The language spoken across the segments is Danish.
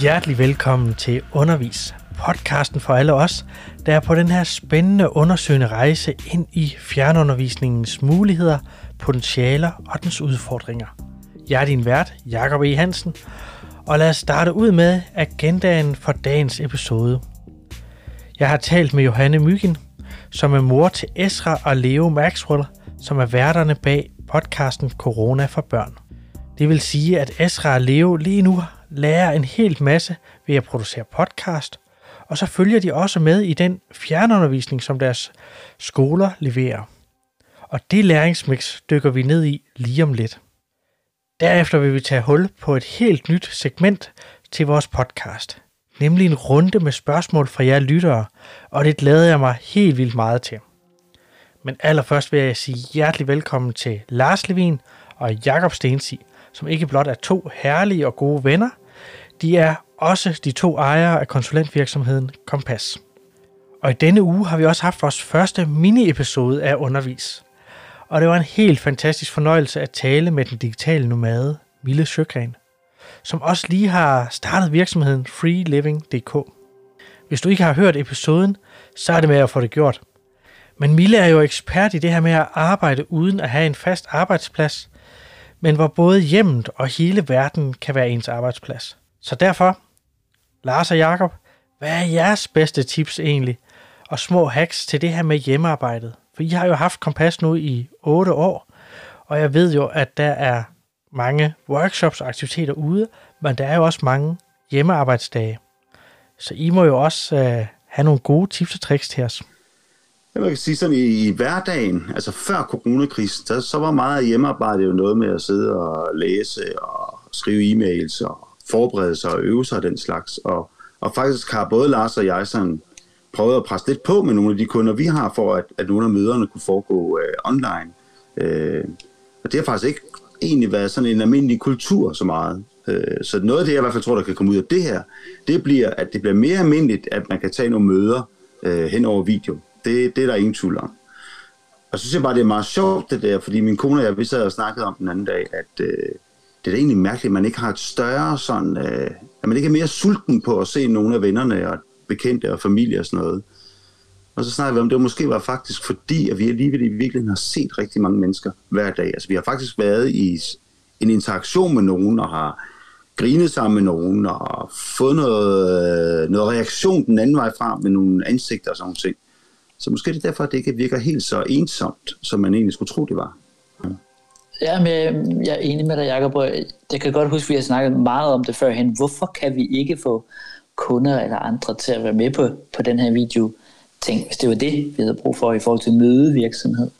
Hjertelig velkommen til Undervis, podcasten for alle os, der er på den her spændende undersøgende rejse ind i fjernundervisningens muligheder, potentialer og dens udfordringer. Jeg er din vært, Jakob E. Hansen, og lad os starte ud med agendaen for dagens episode. Jeg har talt med Johanne Myggen, som er mor til Esra og Leo Maxwell, som er værterne bag podcasten Corona for børn. Det vil sige, at Esra og Leo lige nu lærer en helt masse ved at producere podcast, og så følger de også med i den fjernundervisning, som deres skoler leverer. Og det læringsmix dykker vi ned i lige om lidt. Derefter vil vi tage hul på et helt nyt segment til vores podcast, nemlig en runde med spørgsmål fra jer lyttere, og det glæder jeg mig helt vildt meget til. Men allerførst vil jeg sige hjertelig velkommen til Lars Levin og Jakob Stensi, som ikke blot er to herlige og gode venner, de er også de to ejere af konsulentvirksomheden Kompas. Og i denne uge har vi også haft vores første mini-episode af Undervis. Og det var en helt fantastisk fornøjelse at tale med den digitale nomade, Mille Sjøgren, som også lige har startet virksomheden freeliving.dk. Hvis du ikke har hørt episoden, så er det med at få det gjort. Men Mille er jo ekspert i det her med at arbejde uden at have en fast arbejdsplads, men hvor både hjemmet og hele verden kan være ens arbejdsplads. Så derfor, Lars og Jakob, hvad er jeres bedste tips egentlig? Og små hacks til det her med hjemmearbejdet? For I har jo haft Kompas nu i 8 år, og jeg ved jo, at der er mange workshops og aktiviteter ude, men der er jo også mange hjemmearbejdsdage. Så I må jo også øh, have nogle gode tips og tricks til os. Jeg kan sige sådan, i, i hverdagen, altså før coronakrisen, så, så var meget af hjemmearbejde jo noget med at sidde og læse og skrive e-mails og forberede sig og øve sig og den slags. Og, og faktisk har både Lars og jeg sådan prøvet at presse lidt på med nogle af de kunder, vi har, for at, at nogle af møderne kunne foregå øh, online. Øh, og det har faktisk ikke egentlig været sådan en almindelig kultur så meget. Øh, så noget af det, jeg i hvert fald tror, der kan komme ud af det her, det bliver, at det bliver mere almindeligt, at man kan tage nogle møder øh, hen over video. Det, det er der ingen tvivl om. Og så synes jeg bare, det er meget sjovt det der, fordi min kone og jeg, vi sad og snakkede om den anden dag, at øh, det er da egentlig mærkeligt, at man ikke har et større sådan, øh, at man ikke er mere sulten på at se nogle af vennerne og bekendte og familie og sådan noget. Og så snakker vi om, det måske var faktisk fordi, at vi alligevel i virkeligheden har set rigtig mange mennesker hver dag. Altså vi har faktisk været i en interaktion med nogen og har grinet sammen med nogen og fået noget, øh, noget reaktion den anden vej fra med nogle ansigter og sådan noget. Så måske det er derfor, at det ikke virker helt så ensomt, som man egentlig skulle tro, det var. Ja. men men jeg er enig med dig, Jacob. Jeg kan godt huske, at vi har snakket meget om det førhen. Hvorfor kan vi ikke få kunder eller andre til at være med på, på den her video? Tænk, hvis det var det, vi havde brug for i forhold til mødevirksomhed.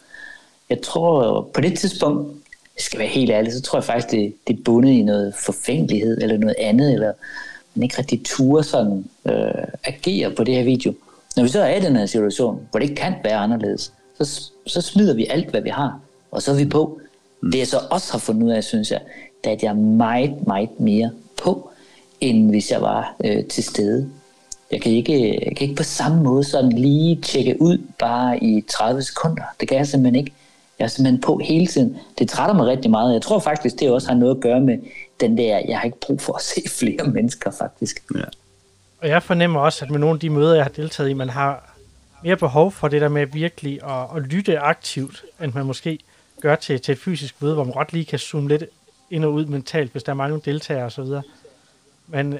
Jeg tror, på det tidspunkt, jeg skal være helt ærlig, så tror jeg faktisk, det, det er bundet i noget forfængelighed eller noget andet, eller man ikke rigtig turer sådan øh, agere på det her video. Når vi så er i den her situation, hvor det ikke kan være anderledes, så, så smider vi alt, hvad vi har, og så er vi på. Mm. Det jeg så også har fundet ud af, synes jeg, det er, at jeg er meget, meget mere på, end hvis jeg var øh, til stede. Jeg kan, ikke, jeg kan ikke på samme måde sådan lige tjekke ud bare i 30 sekunder. Det kan jeg simpelthen ikke. Jeg er simpelthen på hele tiden. Det trætter mig rigtig meget. Jeg tror faktisk, det også har noget at gøre med den der, jeg har ikke brug for at se flere mennesker faktisk. Ja. Og jeg fornemmer også, at med nogle af de møder, jeg har deltaget i, man har mere behov for det der med virkelig at, at lytte aktivt, end man måske gør til, til et fysisk møde, hvor man godt lige kan zoome lidt ind og ud mentalt, hvis der er mange deltagere osv. Men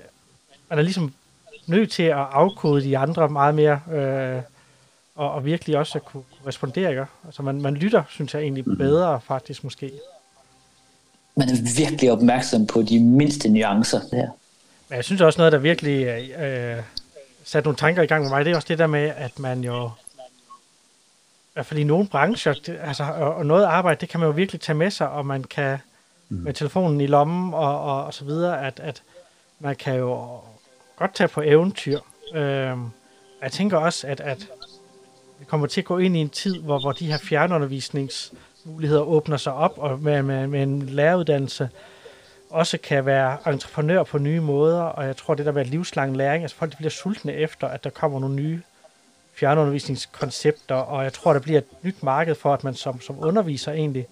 man er ligesom nødt til at afkode de andre meget mere, øh, og, og virkelig også at kunne, kunne respondere. Ikke? Altså man, man lytter, synes jeg egentlig, mhm. bedre faktisk måske. Man er virkelig opmærksom på de mindste nuancer der. Men jeg synes også noget, der virkelig øh, satte nogle tanker i gang med mig, det er også det der med, at man jo hvert fald i nogle brancher, det, altså, og, og noget arbejde, det kan man jo virkelig tage med sig, og man kan mm. med telefonen i lommen og, og, og så videre, at, at man kan jo godt tage på eventyr. Øh, jeg tænker også, at, at vi kommer til at gå ind i en tid, hvor, hvor de her fjernundervisningsmuligheder åbner sig op, og med, med, med en læreruddannelse, også kan være entreprenør på nye måder, og jeg tror, det der med livslang læring, altså folk bliver sultne efter, at der kommer nogle nye fjernundervisningskoncepter, og jeg tror, der bliver et nyt marked for, at man som, som underviser egentlig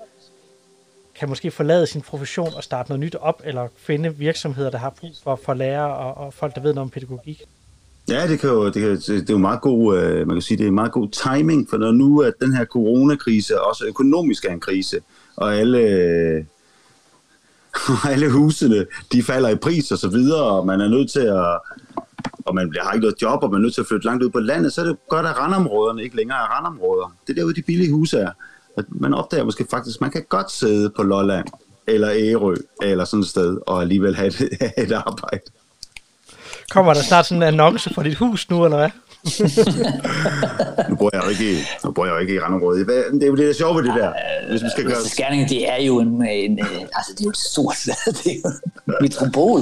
kan måske forlade sin profession og starte noget nyt op, eller finde virksomheder, der har brug for, for lærere og, og folk, der ved noget om pædagogik. Ja, det, kan jo, det, kan, det er jo meget god, øh, man kan sige, det er meget god timing, for når nu at den her coronakrise også økonomisk er en krise, og alle, øh, alle husene, de falder i pris og så videre, og man er nødt til at, og man har ikke noget job, og man er nødt til at flytte langt ud på landet, så er det godt, at randområderne ikke længere er randområder. Det er derude, de billige huse er. At man opdager måske faktisk, at man kan godt sidde på Lolland, eller Ærø, eller sådan et sted, og alligevel have et, have et arbejde. Kommer der snart sådan en annonce for dit hus nu, eller hvad? nu bor jeg jo ikke i, nu bor jeg jo ikke i randområdet. Det er jo det, der er sjovt ved det der. Hvis vi skal gøre... Skærningen, det er jo en, en, altså det er jo et stort, det er jo en metropol.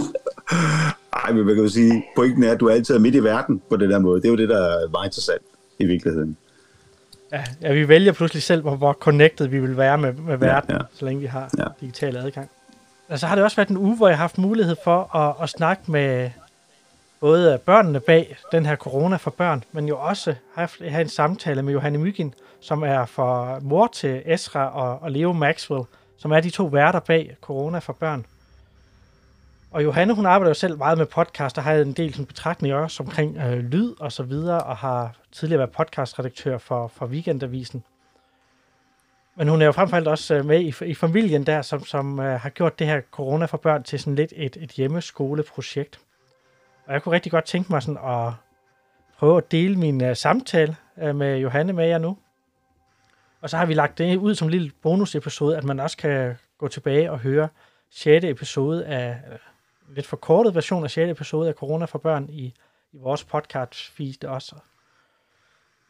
Ej, men man kan jo sige, pointen er, at du altid er midt i verden på den der måde. Det er jo det, der er meget interessant i virkeligheden. Ja, ja vi vælger pludselig selv, hvor, hvor connected vi vil være med, med verden, ja, ja. så længe vi har ja. digital adgang. Altså har det også været en uge, hvor jeg har haft mulighed for at, at snakke med både børnene bag den her corona for børn, men jo også haft, have en samtale med Johanne Mygin, som er for mor til Esra og, og Leo Maxwell, som er de to værter bag corona for børn. Og Johanne, hun arbejder jo selv meget med podcast, og har en del sådan, betragtninger også omkring øh, lyd og så videre, og har tidligere været podcastredaktør for, for Weekendavisen. Men hun er jo fremfor også øh, med i, i familien der, som, som øh, har gjort det her corona for børn til sådan lidt et, et hjemmeskoleprojekt. Og jeg kunne rigtig godt tænke mig sådan at prøve at dele min øh, samtale øh, med Johanne med jer nu. Og så har vi lagt det ud som en lille bonusepisode, at man også kan gå tilbage og høre 6. episode af, øh, lidt forkortet version af 6. episode af Corona for Børn i, i vores podcast feed også.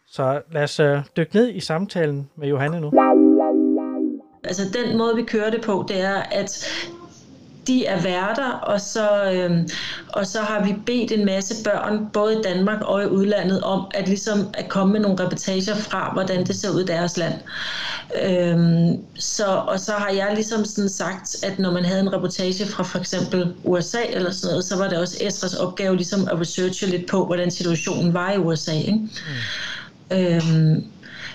Så lad os øh, dykke ned i samtalen med Johanne nu. Altså den måde, vi kører det på, det er, at de er værter, og så, øhm, og så har vi bedt en masse børn, både i Danmark og i udlandet, om at, ligesom at komme med nogle reportager fra, hvordan det ser ud i deres land. Øhm, så, og så har jeg ligesom sådan sagt, at når man havde en reportage fra for eksempel USA eller sådan noget, så var det også Estras opgave ligesom at researche lidt på, hvordan situationen var i USA. Ikke? Mm. Øhm,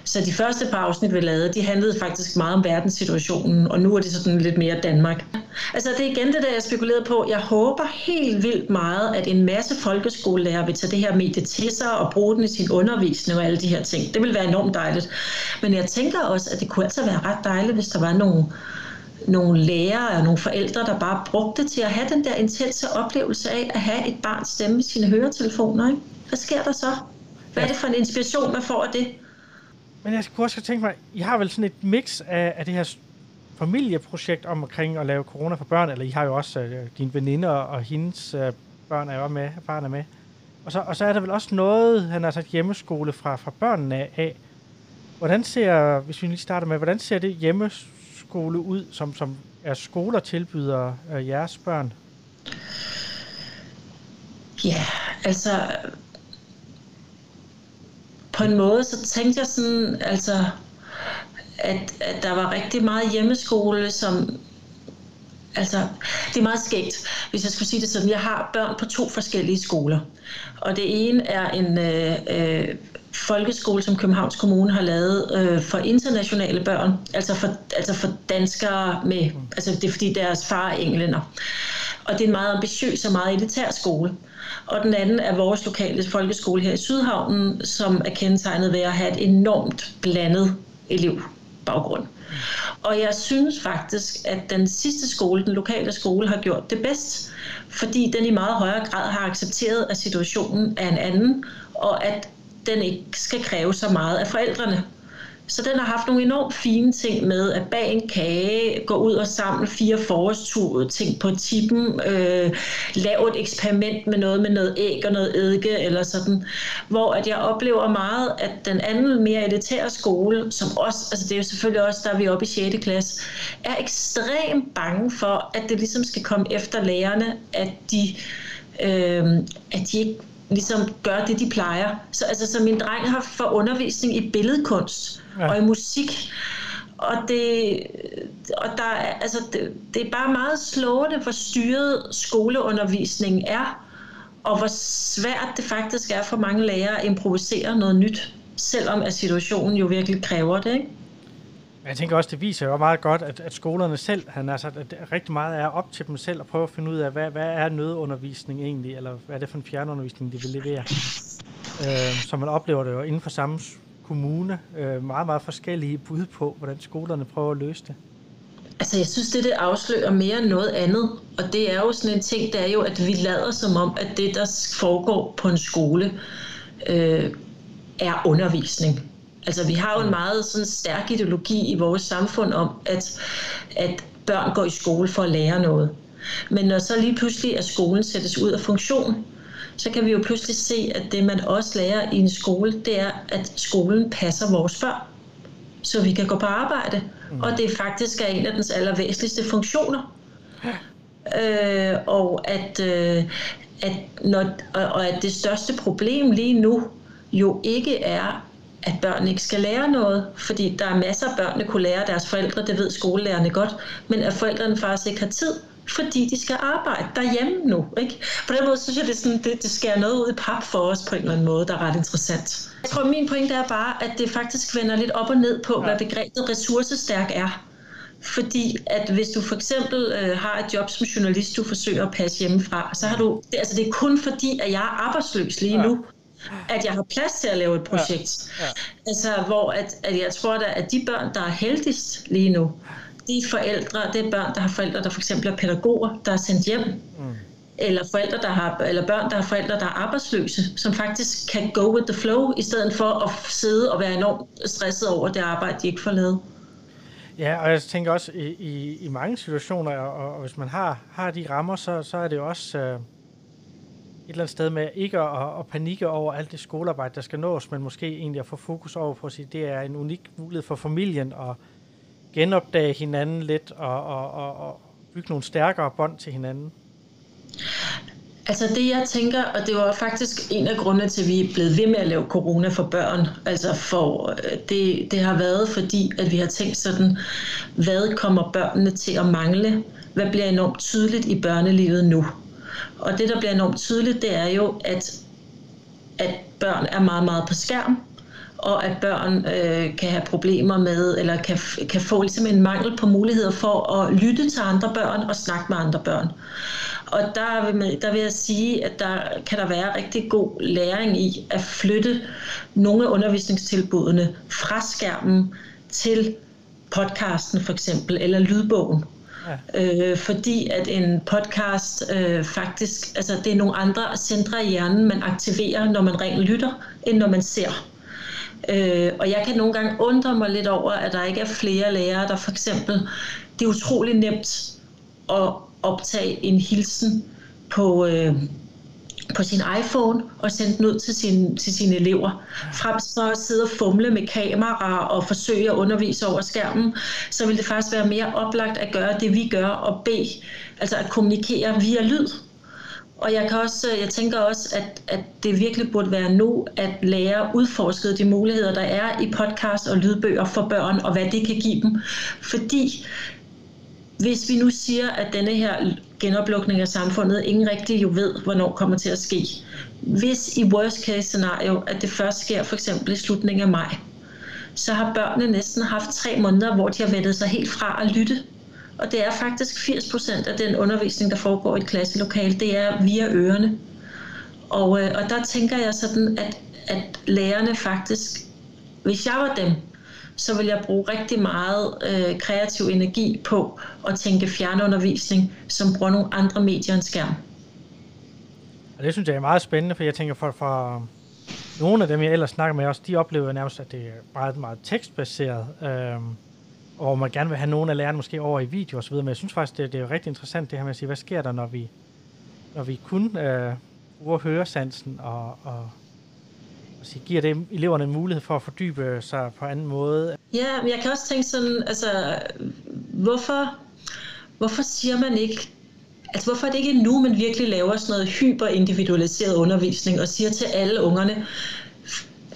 så de første par afsnit, vi lavede, de handlede faktisk meget om verdenssituationen, og nu er det sådan lidt mere Danmark. Altså det er igen det, der jeg spekulerede på. Jeg håber helt vildt meget, at en masse folkeskolelærer vil tage det her medie til sig og bruge den i sin undervisning og alle de her ting. Det vil være enormt dejligt. Men jeg tænker også, at det kunne altså være ret dejligt, hvis der var nogle nogle lærere og nogle forældre, der bare brugte det til at have den der intense oplevelse af at have et barns stemme i sine høretelefoner. Ikke? Hvad sker der så? Hvad er det for en inspiration, man får af det? Men jeg kunne også tænke mig, I har vel sådan et mix af, af det her familieprojekt omkring at lave corona for børn, eller I har jo også øh, din veninde og, og hendes øh, børn er jo med, barn er med. Og så, og så er der vel også noget, han har sagt hjemmeskole fra, fra børnene af. Hvordan ser, hvis vi lige starter med, hvordan ser det hjemmeskole ud, som, som er skoler tilbyder øh, jeres børn? Ja, altså på en måde, så tænkte jeg sådan, altså, at, at der var rigtig meget hjemmeskole, som Altså, det er meget skægt, hvis jeg skulle sige det sådan. Jeg har børn på to forskellige skoler. Og det ene er en øh, øh, folkeskole, som Københavns Kommune har lavet øh, for internationale børn. Altså for, altså for danskere med... Altså det er fordi deres far er englænder. Og det er en meget ambitiøs og meget elitær skole og den anden er vores lokale folkeskole her i Sydhavnen, som er kendetegnet ved at have et enormt blandet elevbaggrund. Og jeg synes faktisk, at den sidste skole, den lokale skole, har gjort det bedst, fordi den i meget højere grad har accepteret, at situationen er en anden, og at den ikke skal kræve så meget af forældrene. Så den har haft nogle enormt fine ting med at bage en kage, gå ud og samle fire forårsture, ting på tippen, øh, lave et eksperiment med noget med noget æg og noget eddike eller sådan, hvor at jeg oplever meget, at den anden mere elitære skole, som også, altså det er jo selvfølgelig også, der er vi oppe i 6. klasse, er ekstremt bange for, at det ligesom skal komme efter lærerne, at de, øh, at de ikke ligesom gør det, de plejer. Så, altså, så min dreng har for undervisning i billedkunst ja. og i musik. og det, og der er, altså det, det er bare meget slående, hvor styret skoleundervisningen er, og hvor svært det faktisk er for mange lærere at improvisere noget nyt, selvom at situationen jo virkelig kræver det. Ikke? Jeg tænker også, det viser jo meget godt, at, at skolerne selv, han altså, at rigtig meget er op til dem selv at prøve at finde ud af, hvad, hvad er nødundervisning egentlig, eller hvad er det for en fjernundervisning, de vil levere. Øh, så man oplever det jo inden for samme kommune, øh, meget, meget forskellige bud på, hvordan skolerne prøver at løse det. Altså, jeg synes, det, det afslører mere end noget andet. Og det er jo sådan en ting, det er jo, at vi lader som om, at det, der foregår på en skole, øh, er undervisning. Altså, vi har jo en meget sådan stærk ideologi i vores samfund om, at, at børn går i skole for at lære noget. Men når så lige pludselig at skolen sættes ud af funktion, så kan vi jo pludselig se, at det man også lærer i en skole, det er, at skolen passer vores børn, så vi kan gå på arbejde. Mm. Og det faktisk er en af dens allervæsentligste funktioner. Øh, og at, øh, at når, og, og at det største problem lige nu jo ikke er, at børn ikke skal lære noget, fordi der er masser af børn, der kunne lære deres forældre, det ved skolelærerne godt, men at forældrene faktisk ikke har tid fordi de skal arbejde derhjemme nu. Ikke? På den måde synes jeg, det, er sådan, det, det skærer noget ud i pap for os på en eller anden måde, der er ret interessant. Jeg tror, min pointe er bare, at det faktisk vender lidt op og ned på, hvad begrebet ressourcestærk er. Fordi at hvis du for eksempel øh, har et job som journalist, du forsøger at passe hjemmefra, så har du, det, altså det er kun fordi, at jeg er arbejdsløs lige nu, at jeg har plads til at lave et projekt. Ja. Ja. Altså hvor at, at jeg tror, at de børn, der er heldigst lige nu, de forældre, det er børn, der har forældre, der for eksempel er pædagoger, der er sendt hjem, mm. eller forældre, der har, eller børn, der har forældre, der er arbejdsløse, som faktisk kan go with the flow, i stedet for at sidde og være enormt stresset over det arbejde, de ikke får lavet. Ja, og jeg tænker også, i, i, i mange situationer, og, og hvis man har, har de rammer, så, så er det også øh, et eller andet sted med ikke at, at panikke over alt det skolearbejde, der skal nås, men måske egentlig at få fokus over på at sige, at det er en unik mulighed for familien at genopdage hinanden lidt og, og, og, og bygge nogle stærkere bånd til hinanden? Altså det jeg tænker, og det var faktisk en af grundene til, at vi er blevet ved med at lave corona for børn, altså for øh, det, det har været fordi, at vi har tænkt sådan, hvad kommer børnene til at mangle? Hvad bliver enormt tydeligt i børnelivet nu? Og det, der bliver enormt tydeligt, det er jo, at, at børn er meget, meget på skærm, og at børn øh, kan have problemer med, eller kan, kan få ligesom en mangel på muligheder for at lytte til andre børn og snakke med andre børn. Og der vil, der vil jeg sige, at der kan der være rigtig god læring i at flytte nogle af undervisningstilbudene fra skærmen til podcasten for eksempel, eller lydbogen. Ja. Øh, fordi at en podcast øh, faktisk, altså det er nogle andre centre i hjernen, man aktiverer, når man rent lytter, end når man ser. Øh, og jeg kan nogle gange undre mig lidt over, at der ikke er flere lærere, der for eksempel, det er utrolig nemt at optage en hilsen på, øh, på sin iPhone og sende den ud til, sin, til sine elever. Frem for at sidde og fumle med kamera og forsøge at undervise over skærmen, så vil det faktisk være mere oplagt at gøre det, vi gør, og bede, altså at kommunikere via lyd. Og jeg, kan også, jeg tænker også, at, at det virkelig burde være nu, at lære udforskede de muligheder, der er i podcast og lydbøger for børn, og hvad det kan give dem. Fordi hvis vi nu siger, at denne her genoplukning af samfundet, ingen rigtig jo ved, hvornår kommer til at ske. Hvis i worst case scenario, at det først sker for eksempel i slutningen af maj, så har børnene næsten haft tre måneder, hvor de har vendt sig helt fra at lytte og det er faktisk 80 procent af den undervisning, der foregår i et klasselokale, det er via ørerne. Og, øh, og der tænker jeg sådan, at, at lærerne faktisk, hvis jeg var dem, så vil jeg bruge rigtig meget øh, kreativ energi på at tænke fjernundervisning, som bruger nogle andre medier end skærm. Og det synes jeg er meget spændende, for jeg tænker for, for øh, nogle af dem, jeg ellers snakker med også, de oplever nærmest, at det er meget, meget tekstbaseret. Øh, og man gerne vil have nogle af lærerne måske over i video osv., så men jeg synes faktisk, det, det er rigtig interessant det her med at sige, hvad sker der, når vi, når vi kun øh, bruger høresansen og, og sige, giver det eleverne en mulighed for at fordybe sig på anden måde? Ja, men jeg kan også tænke sådan, altså, hvorfor, hvorfor siger man ikke, altså hvorfor er det ikke nu, man virkelig laver sådan noget hyperindividualiseret undervisning og siger til alle ungerne,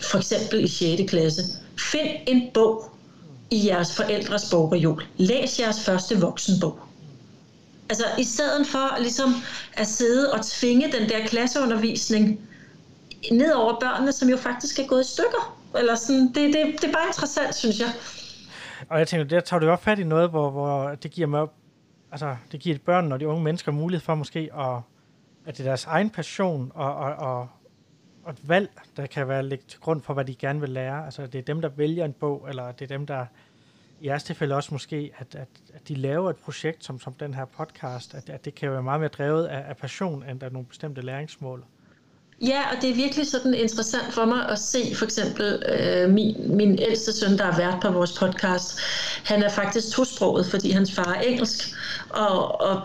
for eksempel i 6. klasse, find en bog, i jeres forældres bogreol. Læs jeres første voksenbog. Altså i stedet for ligesom at sidde og tvinge den der klasseundervisning ned over børnene, som jo faktisk er gået i stykker. Eller sådan, det, det, det er bare interessant, synes jeg. Og jeg tænker, der tager du jo fat i noget, hvor, hvor det giver mig, altså det giver børnene og de unge mennesker mulighed for måske at, at det er deres egen passion og, og, og, og et valg, der kan være ligge til grund for, hvad de gerne vil lære. Altså det er dem, der vælger en bog, eller det er dem, der i jeres tilfælde også måske, at, at, at de laver et projekt som, som den her podcast, at, at det kan være meget mere drevet af, af passion, end af nogle bestemte læringsmål. Ja, og det er virkelig sådan interessant for mig at se for eksempel øh, min, min ældste søn, der har været på vores podcast. Han er faktisk tosproget, fordi hans far er engelsk, og, og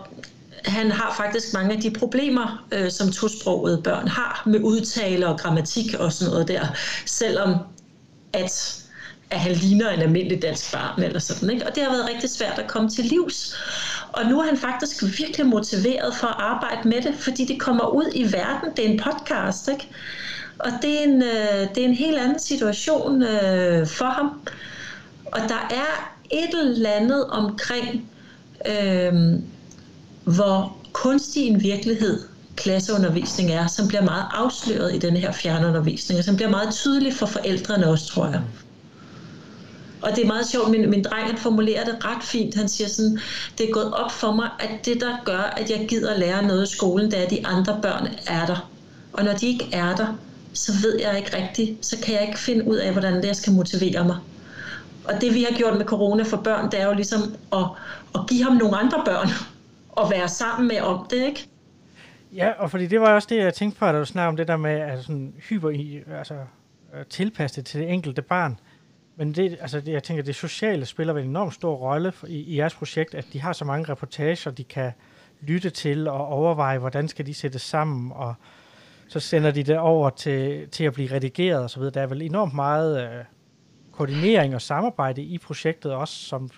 han har faktisk mange af de problemer, øh, som tosprogede børn har med udtale og grammatik og sådan noget der, selvom at at han ligner en almindelig dansk barn eller sådan. Ikke? Og det har været rigtig svært at komme til livs. Og nu er han faktisk virkelig motiveret for at arbejde med det, fordi det kommer ud i verden. Det er en podcast, ikke? Og det er en, øh, det er en helt anden situation øh, for ham. Og der er et eller andet omkring, øh, hvor kunstig en virkelighed klasseundervisning er, som bliver meget afsløret i denne her fjernundervisning, og som bliver meget tydelig for forældrene også, tror jeg. Og det er meget sjovt, min, min dreng han formulerer det ret fint. Han siger sådan, det er gået op for mig, at det der gør, at jeg gider lære noget i skolen, det er, at de andre børn er der. Og når de ikke er der, så ved jeg ikke rigtigt, så kan jeg ikke finde ud af, hvordan det jeg skal motivere mig. Og det vi har gjort med corona for børn, det er jo ligesom at, at give ham nogle andre børn og være sammen med om det, ikke? Ja, og fordi det var også det, jeg tænkte på, at du snakker om det der med at sådan hyper i, altså øh, tilpasse det til det enkelte barn. Men det, altså det, jeg tænker, det sociale spiller vel en enormt stor rolle i, i jeres projekt, at de har så mange reportager, de kan lytte til og overveje, hvordan skal de sættes sammen, og så sender de det over til, til at blive redigeret osv. Der er vel enormt meget øh, koordinering og samarbejde i projektet også, som,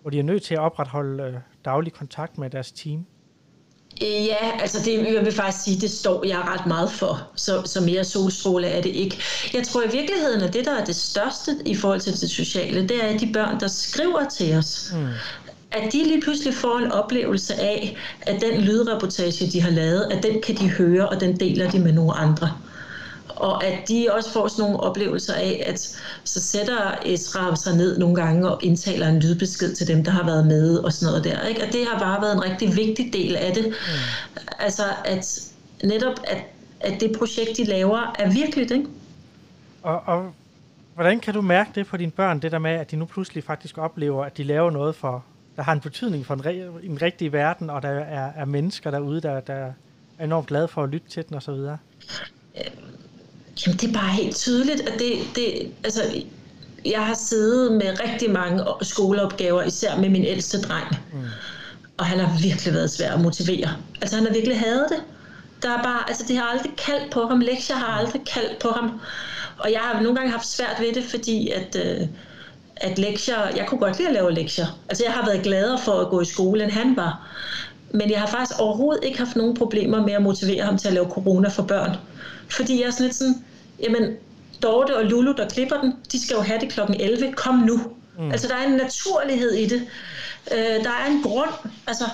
hvor de er nødt til at opretholde øh, daglig kontakt med deres team. Ja, altså det, jeg vil faktisk sige, det står jeg ret meget for, så, så mere solstråle er det ikke. Jeg tror i virkeligheden, at det, der er det største i forhold til det sociale, det er de børn, der skriver til os. Mm. At de lige pludselig får en oplevelse af, at den lydreportage, de har lavet, at den kan de høre, og den deler de med nogle andre og at de også får sådan nogle oplevelser af, at så sætter Esra sig ned nogle gange og indtaler en lydbesked til dem, der har været med og sådan noget der. Ikke? Og det har bare været en rigtig vigtig del af det. Mm. Altså at netop, at, at det projekt, de laver, er virkeligt. Ikke? Og, og hvordan kan du mærke det på dine børn, det der med, at de nu pludselig faktisk oplever, at de laver noget for, der har en betydning for en, re- en rigtig verden, og der er, er mennesker derude, der, der er enormt glade for at lytte til den osv.? Jamen, det er bare helt tydeligt, at det, det altså, jeg har siddet med rigtig mange skoleopgaver, især med min ældste dreng. Mm. Og han har virkelig været svær at motivere. Altså, han har virkelig hadet det. Der er bare, altså, det har aldrig kaldt på ham. Lektier har aldrig kaldt på ham. Og jeg har nogle gange haft svært ved det, fordi at, øh, at lektier, jeg kunne godt lide at lave lektier. Altså, jeg har været gladere for at gå i skole, end han var. Men jeg har faktisk overhovedet ikke haft nogen problemer med at motivere ham til at lave corona for børn. Fordi jeg er sådan lidt sådan, jamen Dorte og Lulu, der klipper den, de skal jo have det kl. 11, kom nu. Mm. Altså der er en naturlighed i det. Øh, der er en grund, altså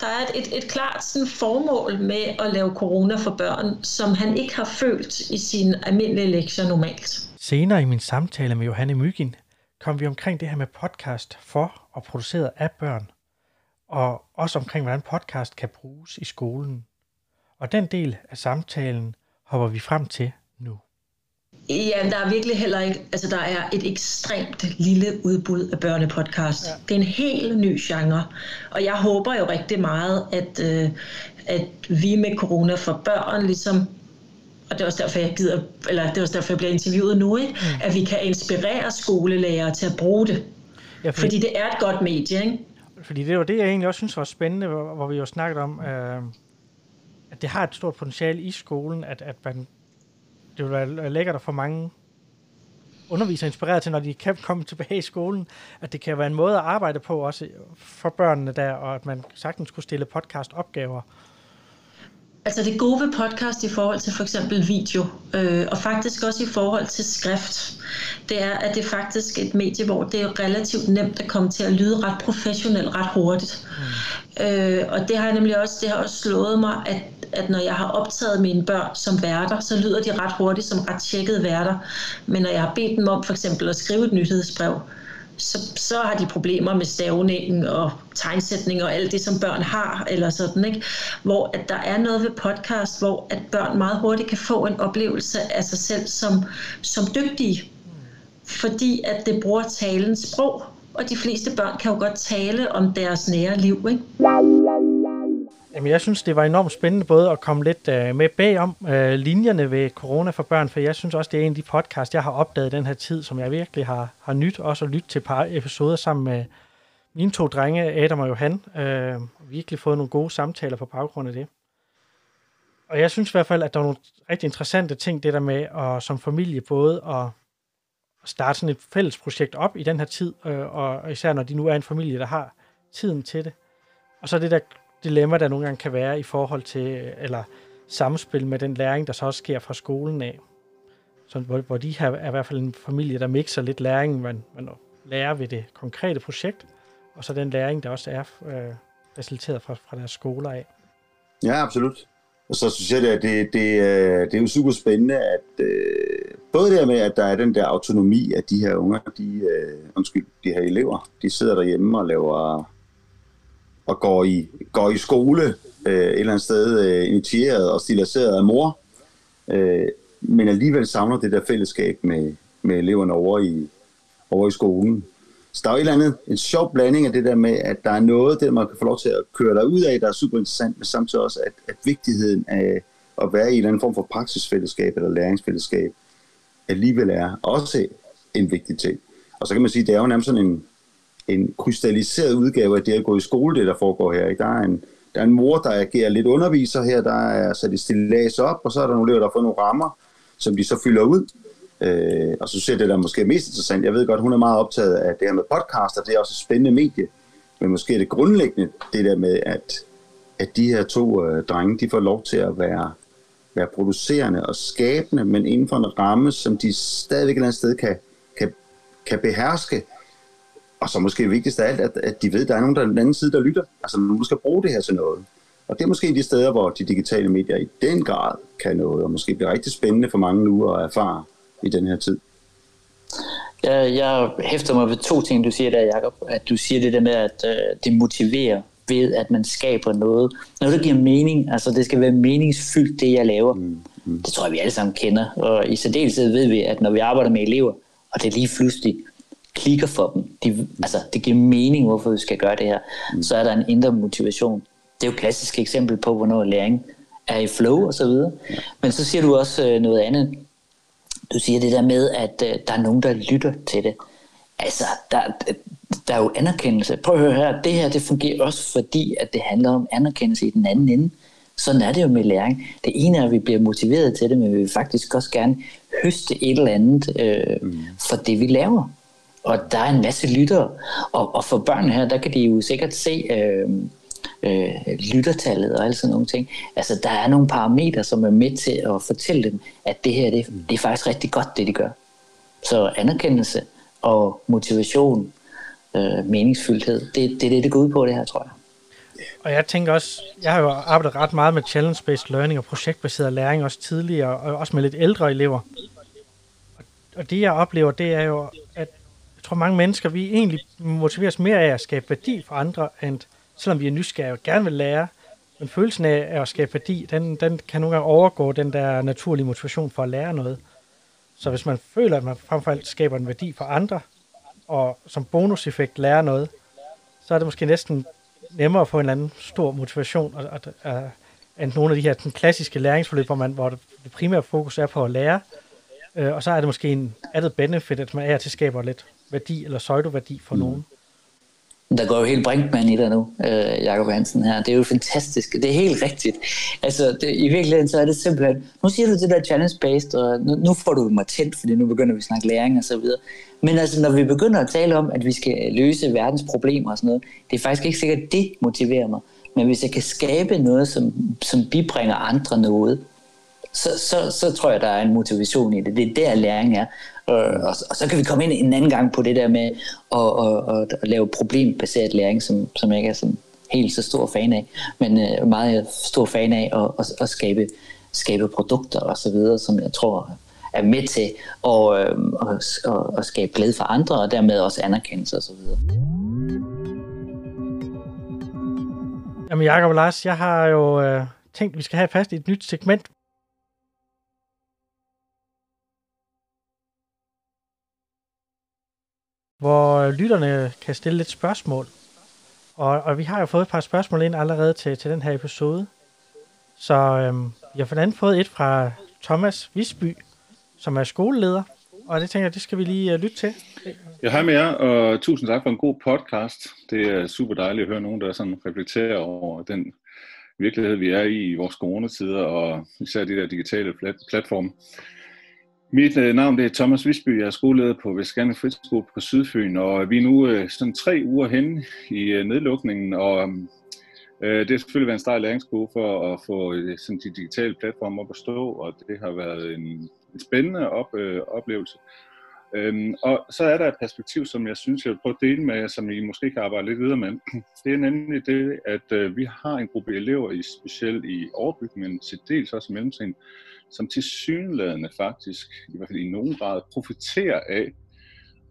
der er et, et, et klart sådan, formål med at lave corona for børn, som han ikke har følt i sine almindelige lektier normalt. Senere i min samtale med Johanne Mygin kom vi omkring det her med podcast for og produceret af børn, og også omkring, hvordan podcast kan bruges i skolen. Og den del af samtalen hopper vi frem til nu. Ja, der er virkelig heller ikke, altså der er et ekstremt lille udbud af børnepodcast. Ja. Det er en helt ny genre, og jeg håber jo rigtig meget, at, øh, at vi med corona for børn ligesom og det er også derfor, jeg gider, eller det er også derfor, jeg bliver interviewet nu, ikke? Mm. at vi kan inspirere skolelærer til at bruge det. Ja, fordi, fordi det er et godt medie, ikke? Fordi det var det, jeg egentlig også synes var spændende, hvor, hvor vi jo snakket om, øh, at det har et stort potentiale i skolen, at, at man det vil være lækkert at få mange undervisere inspireret til, når de kan komme tilbage i skolen, at det kan være en måde at arbejde på også for børnene der, og at man sagtens kunne stille podcast-opgaver. Altså det gode ved podcast i forhold til for eksempel video, øh, og faktisk også i forhold til skrift, det er, at det er faktisk et medie, hvor det er relativt nemt at komme til at lyde ret professionelt ret hurtigt. Mm. Øh, og det har jeg nemlig også, det har også slået mig, at, at når jeg har optaget mine børn som værter, så lyder de ret hurtigt som ret tjekkede værter. Men når jeg har bedt dem om for eksempel at skrive et nyhedsbrev, så, så har de problemer med stavningen og tegnsætning og alt det, som børn har, eller sådan, ikke? Hvor at der er noget ved podcast, hvor at børn meget hurtigt kan få en oplevelse af sig selv som, som dygtige. Fordi at det bruger talens sprog, og de fleste børn kan jo godt tale om deres nære liv, ikke? Jamen, jeg synes, det var enormt spændende både at komme lidt øh, med bagom øh, linjerne ved corona for børn, for jeg synes også, det er en af de podcasts, jeg har opdaget den her tid, som jeg virkelig har, har nyt, også at lytte til et par episoder sammen med mine to drenge, Adam og Johan. Øh, virkelig fået nogle gode samtaler på baggrund af det. Og jeg synes i hvert fald, at der er nogle rigtig interessante ting, det der med at som familie både at starte sådan et fælles projekt op i den her tid, øh, og især når de nu er en familie, der har tiden til det. Og så det der dilemma, der nogle gange kan være i forhold til, øh, eller samspil med den læring, der så også sker fra skolen af. Så, hvor, hvor de her er i hvert fald en familie, der mixer lidt læring, man, man lærer ved det konkrete projekt, og så den læring, der også er øh, faciliteret fra, fra deres skoler af. Ja, absolut. Og så synes jeg, at det, det, det er jo super spændende, at øh, både det med, at der er den der autonomi, at de her unger, de, øh, undskyld, de her elever, de sidder derhjemme og laver og går i, går i skole øh, et eller andet sted øh, initieret og stiliseret af mor, øh, men alligevel savner det der fællesskab med, med eleverne over i, over i skolen. Så der er jo et eller andet, en sjov blanding af det der med, at der er noget, det man kan få lov til at køre dig ud af, der er super interessant, men samtidig også, at, at vigtigheden af at være i en eller anden form for praksisfællesskab eller læringsfællesskab alligevel er også en vigtig ting. Og så kan man sige, det er jo nærmest sådan en, en krystalliseret udgave af det at gå i skole, det der foregår her. Ikke? Der er en, der er en mor, der agerer lidt underviser her, der er sat et stillads op, og så er der nogle elever, der har fået nogle rammer, som de så fylder ud. Øh, og så ser det der måske mest interessant, jeg ved godt, hun er meget optaget af det her med podcaster, det er også et spændende medie, men måske er det grundlæggende det der med, at, at de her to øh, drenge, de får lov til at være, være producerende og skabende, men inden for en ramme, som de stadigvæk et eller andet sted kan, kan, kan beherske, og så måske vigtigst af alt, at, at de ved, at der er nogen der er den anden side, der lytter. Altså nogen, skal bruge det her til noget. Og det er måske de steder, hvor de digitale medier i den grad kan noget, og måske bliver rigtig spændende for mange nu at erfare i den her tid. Jeg, jeg hæfter mig ved to ting, du siger der, Jacob. At du siger det der med, at øh, det motiverer ved, at man skaber noget. Noget, der giver mening. Altså, det skal være meningsfyldt, det jeg laver. Mm, mm. Det tror jeg, vi alle sammen kender. Og i særdeleshed ved vi, at når vi arbejder med elever, og det er lige pludselig klikker for dem. De, altså, det giver mening, hvorfor vi skal gøre det her. Mm. Så er der en indre motivation. Det er jo et klassisk eksempel på, hvornår læring er i flow og så videre. Ja. Men så siger du også øh, noget andet. Du siger det der med, at øh, der er nogen, der lytter til det. Altså, der, der er jo anerkendelse. Prøv at høre her, det her det fungerer også fordi, at det handler om anerkendelse i den anden ende. Sådan er det jo med læring. Det ene er, at vi bliver motiveret til det, men vi vil faktisk også gerne høste et eller andet øh, mm. for det, vi laver. Og der er en masse lyttere. Og, og for børn her, der kan de jo sikkert se øh, øh, lyttertallet og alle sådan nogle ting. Altså, der er nogle parametre, som er med til at fortælle dem, at det her, det, det er faktisk rigtig godt, det de gør. Så anerkendelse og motivation, øh, meningsfyldthed, det, det er det, det går ud på, det her, tror jeg. Og jeg tænker også, jeg har jo arbejdet ret meget med challenge-based learning og projektbaseret læring også tidligere, og også med lidt ældre elever. Og det jeg oplever, det er jo, at tror mange mennesker, vi egentlig motiveres mere af at skabe værdi for andre, end selvom vi er nysgerrige og gerne vil lære, men følelsen af at skabe værdi, den, den kan nogle gange overgå den der naturlige motivation for at lære noget. Så hvis man føler, at man frem for alt skaber en værdi for andre, og som bonuseffekt lærer noget, så er det måske næsten nemmere at få en eller anden stor motivation, og, og, og, end nogle af de her den klassiske læringsforløb, hvor, man, hvor det, det primære fokus er på at lære, øh, og så er det måske en added benefit, at man er til skaber lidt værdi eller pseudo-værdi for mm. nogen. Der går jo helt Brinkmann i dig nu, øh, Jacob Hansen her. Det er jo fantastisk. Det er helt rigtigt. Altså, det, i virkeligheden så er det simpelthen, nu siger du det der challenge-based, og nu, nu får du mig tændt, fordi nu begynder vi at snakke læring og så videre. Men altså, når vi begynder at tale om, at vi skal løse verdens problemer og sådan noget, det er faktisk ikke sikkert, det motiverer mig. Men hvis jeg kan skabe noget, som, som bibringer andre noget, så, så, så tror jeg, der er en motivation i det. Det er der, læring er. Øh, og, og, og så kan vi komme ind en anden gang på det der med at, at, at, at lave problembaseret læring, som, som jeg ikke er sådan helt så stor fan af, men øh, meget stor fan af at, at, at skabe, skabe produkter og så videre, som jeg tror er med til at, øh, at, at, at skabe glæde for andre, og dermed også anerkendelse og så videre. Jamen Jacob og Lars, jeg har jo øh, tænkt, at vi skal have fast i et nyt segment, hvor lytterne kan stille lidt spørgsmål. Og, og vi har jo fået et par spørgsmål ind allerede til, til den her episode. Så øhm, jeg har blandt andet fået et fra Thomas Visby, som er skoleleder. Og det tænker jeg, det skal vi lige uh, lytte til. Ja, hej med jer, og tusind tak for en god podcast. Det er super dejligt at høre nogen, der sådan reflekterer over den virkelighed, vi er i i vores coronatider, og især de der digitale plat- platforme. Mit øh, navn det er Thomas Visby, jeg er skoleleder på Vestgerne Friskole på Sydfyn, og vi er nu øh, sådan tre uger henne i øh, nedlukningen, og øh, det har selvfølgelig været en stejl læringskurve for at få øh, sådan de digitale platforme op at stå, og det har været en, en spændende op, øh, oplevelse. Øhm, og så er der et perspektiv, som jeg synes, jeg vil prøve at dele med jer, som I måske kan arbejde lidt videre med. Det er nemlig det, at øh, vi har en gruppe elever, i, specielt i overbygningen, til dels også i mellemtiden, som til synlædende faktisk, i hvert fald i nogen grad, profiterer af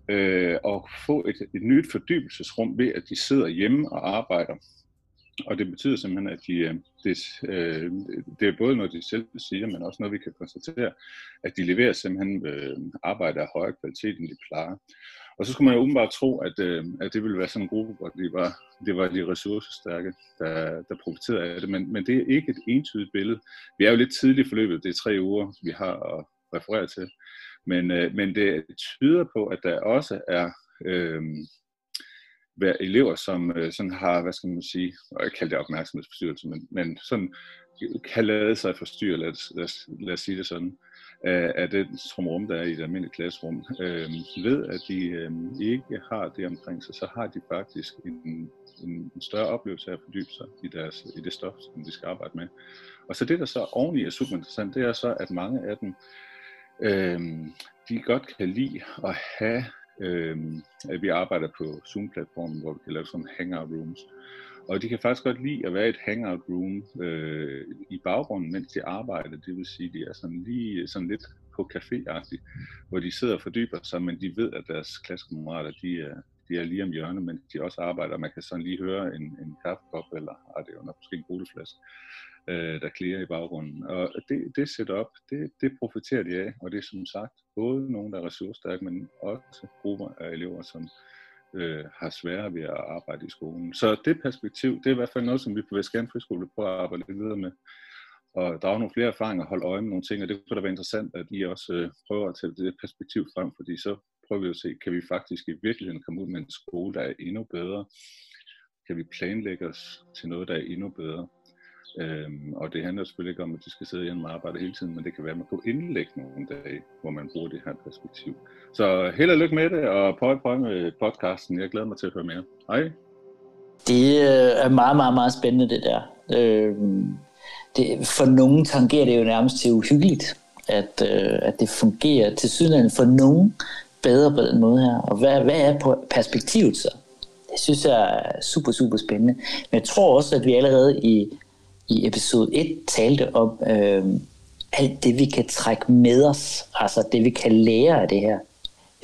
øh, at få et, et nyt fordybelsesrum ved, at de sidder hjemme og arbejder. Og det betyder simpelthen, at de, øh, det, øh, det er både noget, de selv siger, men også noget, vi kan konstatere, at de leverer simpelthen øh, arbejde af højere kvalitet, end de plejer. Og så skulle man jo åbenbart tro, at, øh, at det ville være sådan en gruppe, hvor det var, det var de ressourcestærke, der, der profiterede af det. Men, men det er ikke et entydigt billede. Vi er jo lidt tidligt i forløbet, det er tre uger, vi har at referere til. Men, øh, men det tyder på, at der også er øh, elever, som øh, sådan har, hvad skal man sige, og jeg kalder det opmærksomhedsforstyrrelse, men, men sådan kan lade sig forstyrre, lad, lad, lad os sige det sådan, af, af den trumrum, der er i et almindeligt klasserum. Øh, ved at de øh, ikke har det omkring sig, så har de faktisk en, en større oplevelse af at fordybe sig i, deres, i det stof, som de skal arbejde med. Og så det, der så oveni er super interessant, det er så, at mange af dem, øh, de godt kan lide at have, øh, at vi arbejder på Zoom-platformen, hvor vi kan lave sådan hangout rooms. Og de kan faktisk godt lide at være i et hangout room øh, i baggrunden, mens de arbejder. Det vil sige, at de er sådan lige øh, sådan lidt på café hvor de sidder og fordyber sig, men de ved, at deres klassekammerater, de er, de er lige om hjørnet, men de også arbejder. Man kan sådan lige høre en, en kaffekop, eller ah, det er jo nok måske en brudeflaske, øh, der klæder i baggrunden. Og det, det setup, det, det profiterer de af, og det er som sagt både nogen, der er ressourcestærke, men også grupper af elever, som øh, har sværere ved at arbejde i skolen. Så det perspektiv, det er i hvert fald noget, som vi på Vestgern Friskole prøver at arbejde lidt videre med. Og der er nogle flere erfaringer at holde øje med nogle ting, og det kunne da være interessant, at I også øh, prøver at tage det perspektiv frem, fordi så prøver vi at se, kan vi faktisk i virkeligheden komme ud med en skole, der er endnu bedre? Kan vi planlægge os til noget, der er endnu bedre? Øhm, og det handler selvfølgelig ikke om, at de skal sidde hjemme og arbejde hele tiden, men det kan være, at man kunne indlægge nogle dage, hvor man bruger det her perspektiv. Så held og lykke med det, og prøv prøv med podcasten. Jeg glæder mig til at høre mere. Hej. Det øh, er meget, meget, meget spændende, det der. Øhm, det, for nogen tangerer det jo nærmest til uhyggeligt, at, øh, at det fungerer til sydlandet for nogen bedre på den måde her. Og hvad, hvad er perspektivet så? Det synes jeg er super, super spændende. Men jeg tror også, at vi allerede i i episode 1 talte om øh, alt det, vi kan trække med os, altså det, vi kan lære af det her.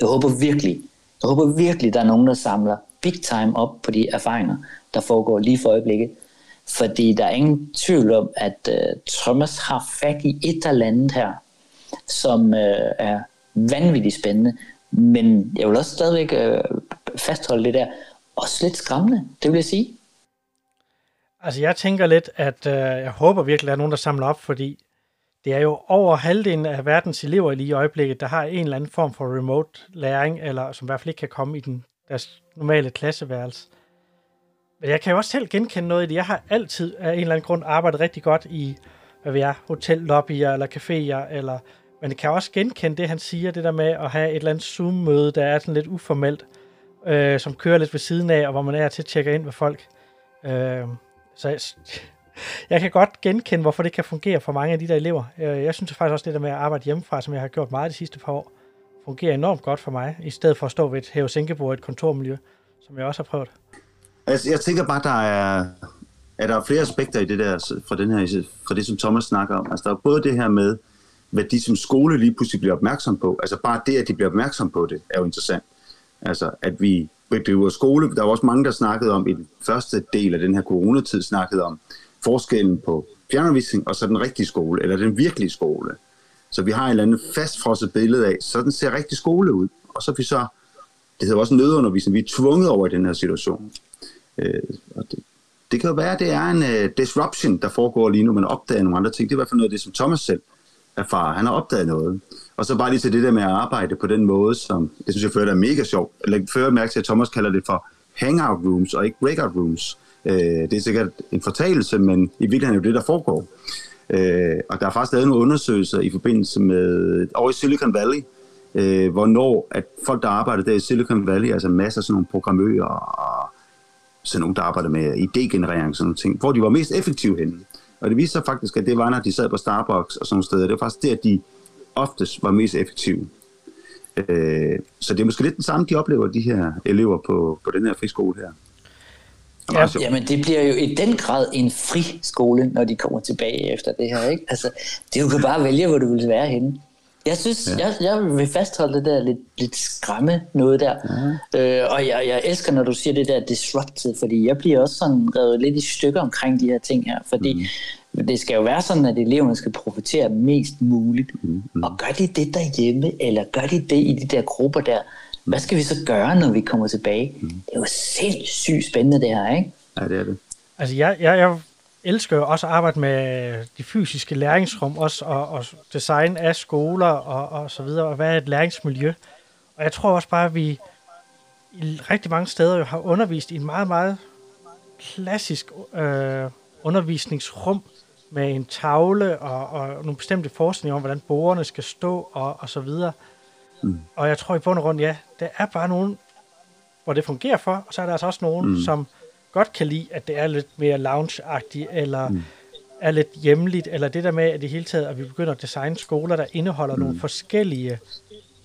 Jeg håber virkelig, jeg håber virkelig, der er nogen, der samler big time op på de erfaringer, der foregår lige for øjeblikket. Fordi der er ingen tvivl om, at øh, Thomas har fat i et eller andet her, som øh, er vanvittigt spændende. Men jeg vil også stadigvæk øh, fastholde det der. Også lidt skræmmende, det vil jeg sige. Altså, jeg tænker lidt, at øh, jeg håber virkelig, at der er nogen, der samler op, fordi det er jo over halvdelen af verdens elever lige i øjeblikket, der har en eller anden form for remote læring, eller som i hvert fald ikke kan komme i den, deres normale klasseværelse. Men jeg kan jo også selv genkende noget i det. Jeg har altid af en eller anden grund arbejdet rigtig godt i, hvad vi er, hotellobbyer eller caféer, eller, men jeg kan også genkende det, han siger, det der med at have et eller andet Zoom-møde, der er sådan lidt uformelt, øh, som kører lidt ved siden af, og hvor man er til at tjekke ind med folk. Øh, så jeg, jeg kan godt genkende, hvorfor det kan fungere for mange af de der elever. Øh, jeg, synes faktisk også, det der med at arbejde hjemmefra, som jeg har gjort meget de sidste par år, fungerer enormt godt for mig, i stedet for at stå ved et hæve i et kontormiljø, som jeg også har prøvet. Altså, jeg tænker bare, der er, at der er flere aspekter i det der, fra, den her, fra det, som Thomas snakker om. Altså, der er både det her med, hvad de som skole lige pludselig bliver opmærksom på. Altså, bare det, at de bliver opmærksom på det, er jo interessant. Altså, at vi bedriver skole. Der var også mange, der snakkede om, i den første del af den her coronatid, snakkede om forskellen på fjernundervisning og så den rigtige skole, eller den virkelige skole. Så vi har et eller andet fastfrosset billede af, sådan ser rigtig skole ud. Og så er vi så, det hedder også nødundervisning, vi er tvunget over i den her situation. Øh, og det, det kan jo være, at det er en uh, disruption, der foregår lige nu, man opdager nogle andre ting. Det er i hvert fald noget af det, som Thomas selv erfarer. Han har opdaget noget. Og så bare lige til det der med at arbejde på den måde, som det synes jeg fører er mega sjovt. Læg fører mærke til, at Thomas kalder det for hangout rooms og ikke breakout rooms. Øh, det er sikkert en fortalelse, men i virkeligheden er det det, der foregår. Øh, og der er faktisk lavet nogle undersøgelser i forbindelse med, over i Silicon Valley, øh, hvornår at folk, der arbejder der i Silicon Valley, altså masser af sådan nogle programmører og sådan nogle, der arbejder med idégenerering og sådan nogle ting, hvor de var mest effektive henne. Og det viste sig faktisk, at det var, når de sad på Starbucks og sådan nogle steder. Det var faktisk det, at de oftest var mest effektive. Øh, så det er måske lidt den samme, de oplever, de her elever på, på den her friskole her. Ja, jamen det bliver jo i den grad en friskole, når de kommer tilbage efter det her. Ikke? Altså, det du kan bare vælge, hvor du vil være henne. Jeg synes, ja. jeg, jeg vil fastholde det der lidt, lidt skræmme noget der. Ja. Øh, og jeg, jeg elsker, når du siger det der disrupted, fordi jeg bliver også sådan revet lidt i stykker omkring de her ting her. Fordi mm. det skal jo være sådan, at eleverne skal profitere mest muligt. Mm. Mm. Og gør de det derhjemme, eller gør de det i de der grupper der, hvad skal vi så gøre, når vi kommer tilbage? Mm. Det er jo sindssygt spændende det her, ikke? Ja, det er det. Altså, jeg, jeg, jeg elsker jo også at arbejde med de fysiske læringsrum, også og, og design af skoler og, og så videre, og hvad er et læringsmiljø. Og jeg tror også bare, at vi i rigtig mange steder jo har undervist i en meget, meget klassisk øh, undervisningsrum med en tavle og, og nogle bestemte forskning om, hvordan borgerne skal stå og, og så videre. Mm. Og jeg tror i bund og grund, ja, der er bare nogen, hvor det fungerer for, og så er der altså også nogen, mm. som godt kan lide, at det er lidt mere lounge-agtigt, eller mm. er lidt hjemligt, eller det der med, at det hele taget, at vi begynder at designe skoler, der indeholder mm. nogle forskellige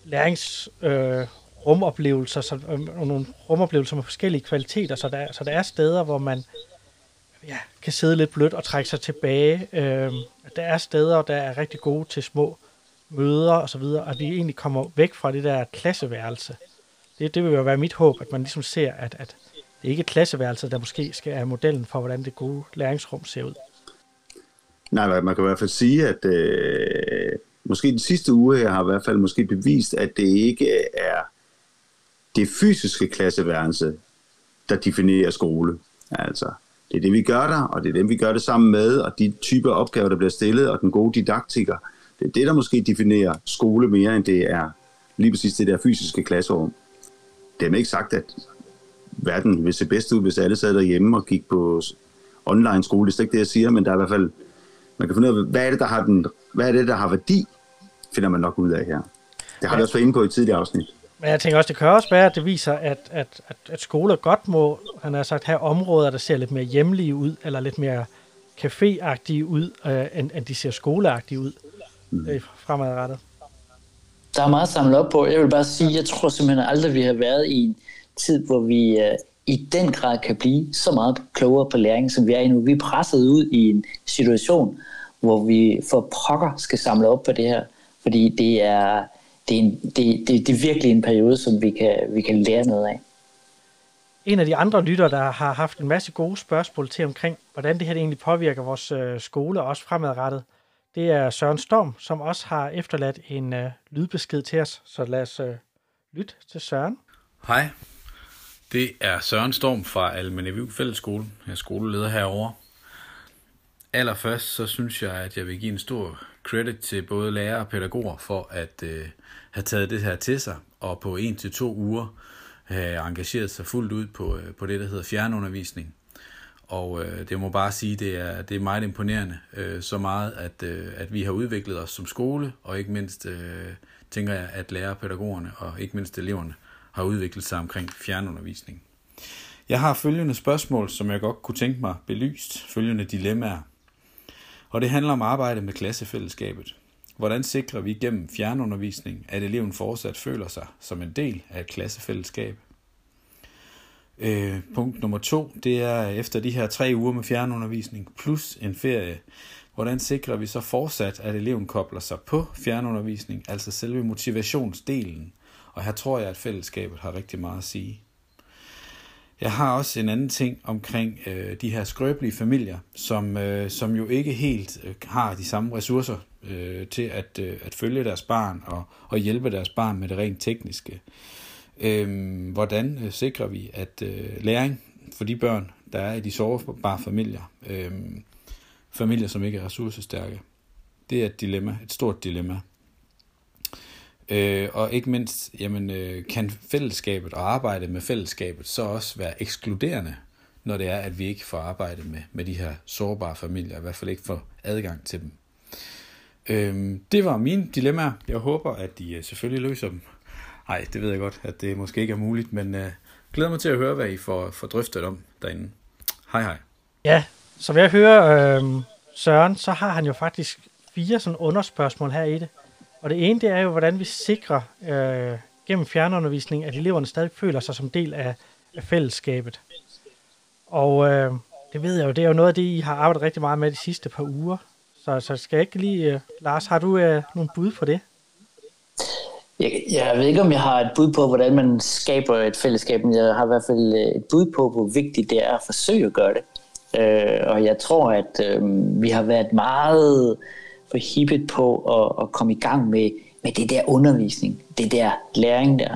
lærings... Øh, rumoplevelser, så, øh, nogle rumoplevelser med forskellige kvaliteter, så der, så der er steder, hvor man ja, kan sidde lidt blødt og trække sig tilbage. Øh, der er steder, der er rigtig gode til små møder og så videre, og vi egentlig kommer væk fra det der klasseværelse. Det, det vil jo være mit håb, at man ligesom ser, at, at det er ikke klasseværelse, der måske skal være modellen for, hvordan det gode læringsrum ser ud. Nej, man kan i hvert fald sige, at øh, måske den sidste uge her har i hvert fald måske bevist, at det ikke er det fysiske klasseværelse, der definerer skole. Altså, det er det, vi gør der, og det er dem, vi gør det sammen med, og de typer opgaver, der bliver stillet, og den gode didaktiker, det er det, der måske definerer skole mere, end det er lige præcis det der fysiske klasserum. Det er ikke sagt, at verden vil se bedst ud, hvis alle sad derhjemme og gik på online skole. Det er ikke det, jeg siger, men der er i hvert fald, man kan finde ud af, hvad er det, der har, den, hvad er det, der har værdi, finder man nok ud af her. Det har ja. vi også været inde på i et tidligere afsnit. Men jeg tænker også, det kan også være, at det viser, at, at, at, at skoler godt må, han har sagt, have områder, der ser lidt mere hjemlige ud, eller lidt mere caféagtige ud, øh, end, end de ser skoleagtige ud mm. øh, fremadrettet. Der er meget samlet op på. Jeg vil bare sige, jeg tror simpelthen aldrig, vi har været i en tid, hvor vi øh, i den grad kan blive så meget klogere på læring, som vi er i nu. Vi er presset ud i en situation, hvor vi for pokker skal samle op på det her, fordi det er, det er, en, det, det, det er virkelig en periode, som vi kan, vi kan lære noget af. En af de andre lytter, der har haft en masse gode spørgsmål til omkring, hvordan det her egentlig påvirker vores øh, skole, også fremadrettet, det er Søren Storm, som også har efterladt en øh, lydbesked til os. Så lad os øh, lytte til Søren. Hej, det er Søren Storm fra Almeneviv Fællesskole. Jeg er skoleleder herovre. Allerførst så synes jeg, at jeg vil give en stor credit til både lærere og pædagoger for at øh, have taget det her til sig, og på en til to uger have engageret sig fuldt ud på, øh, på det, der hedder fjernundervisning. Og øh, det må bare sige, det er det er meget imponerende, øh, så meget, at, øh, at vi har udviklet os som skole, og ikke mindst øh, tænker jeg, at lærerpædagogerne og ikke mindst eleverne har udviklet sig omkring fjernundervisning. Jeg har følgende spørgsmål, som jeg godt kunne tænke mig belyst, følgende dilemmaer. Og det handler om arbejde med klassefællesskabet. Hvordan sikrer vi gennem fjernundervisning, at eleven fortsat føler sig som en del af et klassefællesskab? Øh, punkt nummer to, det er efter de her tre uger med fjernundervisning plus en ferie, hvordan sikrer vi så fortsat, at eleven kobler sig på fjernundervisning, altså selve motivationsdelen? Og her tror jeg, at fællesskabet har rigtig meget at sige. Jeg har også en anden ting omkring øh, de her skrøbelige familier, som, øh, som jo ikke helt øh, har de samme ressourcer øh, til at, øh, at følge deres barn og, og hjælpe deres barn med det rent tekniske. Øh, hvordan øh, sikrer vi, at øh, læring for de børn, der er i de sårbare familier, øh, familier, som ikke er ressourcestærke, det er et dilemma, et stort dilemma. Øh, og ikke mindst, jamen, øh, kan fællesskabet og arbejde med fællesskabet så også være ekskluderende, når det er, at vi ikke får arbejde med, med de her sårbare familier, i hvert fald ikke får adgang til dem. Øh, det var mine dilemmaer. Jeg håber, at de øh, selvfølgelig løser dem. Nej, det ved jeg godt, at det måske ikke er muligt, men øh, glæder mig til at høre, hvad I får, får drøftet om derinde. Hej hej. Ja, som jeg hører øh, Søren, så har han jo faktisk fire sådan underspørgsmål her i det. Og det ene, det er jo, hvordan vi sikrer øh, gennem fjernundervisning, at eleverne stadig føler sig som del af, af fællesskabet. Og øh, det ved jeg jo, det er jo noget af det, I har arbejdet rigtig meget med de sidste par uger. Så, så skal jeg ikke lige... Øh, Lars, har du øh, nogle bud på det? Jeg, jeg ved ikke, om jeg har et bud på, hvordan man skaber et fællesskab, men jeg har i hvert fald øh, et bud på, hvor vigtigt det er at forsøge at gøre det. Øh, og jeg tror, at øh, vi har været meget forhippet på at, at komme i gang med, med det der undervisning, det der læring der.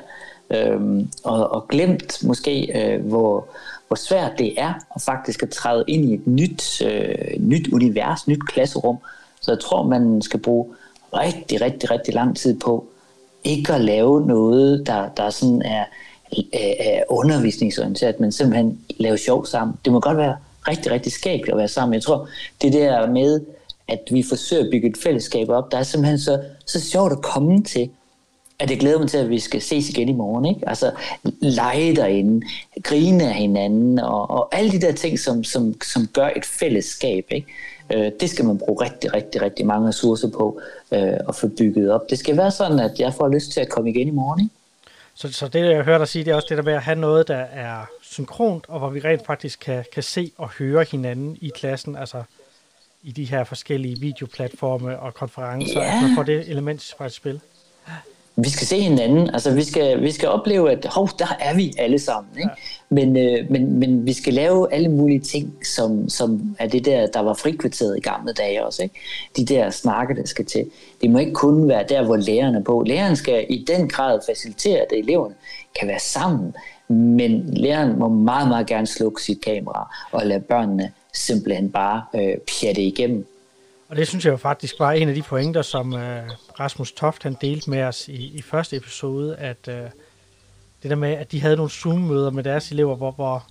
Øhm, og, og glemt måske, øh, hvor, hvor svært det er at faktisk at træde ind i et nyt, øh, nyt univers, nyt klasserum. Så jeg tror, man skal bruge rigtig, rigtig, rigtig lang tid på ikke at lave noget, der, der sådan er, er undervisningsorienteret, men simpelthen lave sjov sammen. Det må godt være rigtig, rigtig skægt at være sammen. Jeg tror, det der med at vi forsøger at bygge et fællesskab op, der er simpelthen så, så sjovt at komme til, at jeg glæder mig til, at vi skal ses igen i morgen. Ikke? Altså lege derinde, grine af hinanden, og, og alle de der ting, som, som, som gør et fællesskab. Ikke? Øh, det skal man bruge rigtig, rigtig, rigtig mange ressourcer på øh, at få bygget op. Det skal være sådan, at jeg får lyst til at komme igen i morgen. Ikke? Så, så det, jeg hører dig sige, det er også det der med at have noget, der er synkront, og hvor vi rent faktisk kan, kan se og høre hinanden i klassen. Altså i de her forskellige videoplatforme og konferencer, ja. at man får det element fra et spil? Vi skal se hinanden, altså vi skal, vi skal opleve, at hov, der er vi alle sammen. Ikke? Ja. Men, øh, men, men vi skal lave alle mulige ting, som, som er det der, der var frikvarteret i gamle dage også. Ikke? De der snakke, der skal til. Det må ikke kun være der, hvor lærerne er på. Læreren skal i den grad facilitere, at eleverne kan være sammen. Men læreren må meget, meget gerne slukke sit kamera og lade børnene simpelthen bare øh, pjatte igennem. Og det synes jeg jo faktisk var en af de pointer, som øh, Rasmus Toft han delte med os i, i første episode, at øh, det der med, at de havde nogle Zoom-møder med deres elever, hvor, hvor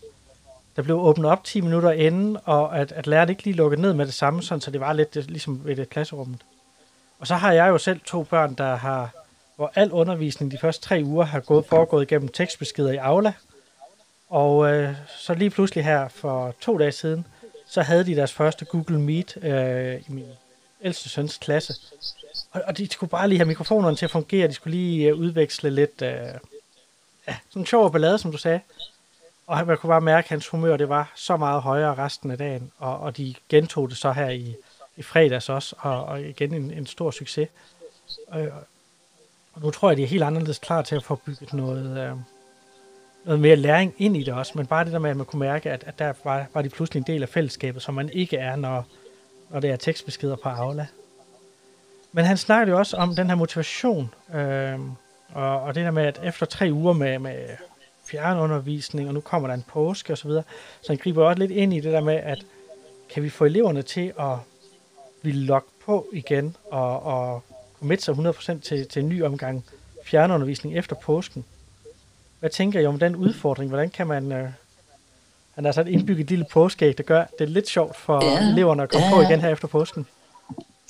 der blev åbnet op 10 minutter inden, og at, at læreren ikke lige lukkede ned med det samme, sådan, så det var lidt det, ligesom ved det klasserummet. Og så har jeg jo selv to børn, der har, hvor al undervisning de første tre uger har gået foregået gennem tekstbeskeder i Aula. Og øh, så lige pludselig her for to dage siden, så havde de deres første Google Meet øh, i min ældste søns klasse. Og, og de skulle bare lige have mikrofonerne til at fungere. De skulle lige øh, udveksle lidt, øh, ja, sådan sjov ballade, som du sagde. Og man kunne bare mærke, at hans humør det var så meget højere resten af dagen. Og, og de gentog det så her i, i fredags også, og, og igen en, en stor succes. Og, og nu tror jeg, de er helt anderledes klar til at få bygget noget, øh, noget mere læring ind i det også, men bare det der med, at man kunne mærke, at, at der var, var de pludselig en del af fællesskabet, som man ikke er, når, når det er tekstbeskeder på Aula. Men han snakkede jo også om den her motivation, øh, og, og det der med, at efter tre uger med, med fjernundervisning, og nu kommer der en påske osv., så, videre, så han griber også lidt ind i det der med, at kan vi få eleverne til at blive logget på igen, og, og committe sig 100% til, til en ny omgang fjernundervisning efter påsken. Hvad tænker I om den udfordring? Hvordan kan man... Øh, han har så et indbygget lille påskeæg, der gør det er lidt sjovt for ja, eleverne at komme ja. på igen her efter påsken.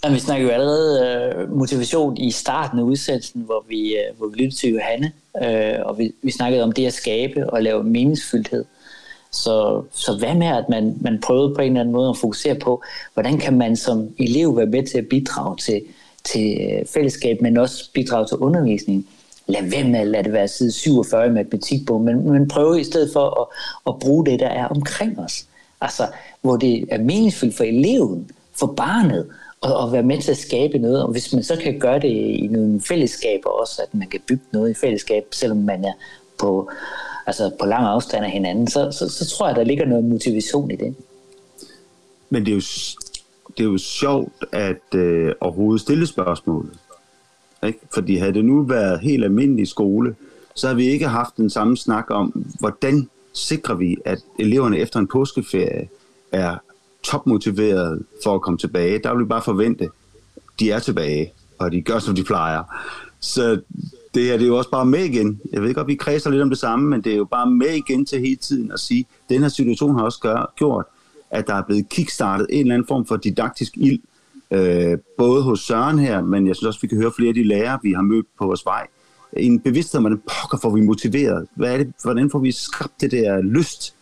Ja, vi snakker jo allerede øh, motivation i starten af udsendelsen, hvor vi, øh, hvor vi lyttede til Johanne, øh, og vi, vi snakkede om det at skabe og lave meningsfyldthed. Så, så hvad med, at man, man prøvede på en eller anden måde at fokusere på, hvordan kan man som elev være med til at bidrage til, til øh, fællesskab, men også bidrage til undervisning. Lad være med at lade det være side 47 i matematikbogen, men, men prøve i stedet for at, at bruge det, der er omkring os. Altså, hvor det er meningsfuldt for eleven, for barnet, at, at være med til at skabe noget. Og hvis man så kan gøre det i nogle fællesskaber også, at man kan bygge noget i fællesskab, selvom man er på, altså på lang afstand af hinanden, så, så, så tror jeg, der ligger noget motivation i det. Men det er jo, det er jo sjovt at øh, overhovedet stille spørgsmålet. Ikke? Fordi havde det nu været helt almindelig skole, så havde vi ikke haft den samme snak om, hvordan sikrer vi, at eleverne efter en påskeferie er topmotiveret for at komme tilbage. Der vil vi bare forvente, de er tilbage, og de gør, som de plejer. Så det er det jo også bare med igen. Jeg ved godt, vi kredser lidt om det samme, men det er jo bare med igen til hele tiden at sige, at den her situation har også gør, gjort, at der er blevet kickstartet en eller anden form for didaktisk ild, øh, både hos Søren her, men jeg synes også, vi kan høre flere af de lærere, vi har mødt på vores vej. En bevidsthed om, hvordan pokker får vi motiveret? Hvad er det, hvordan får vi skabt det der lyst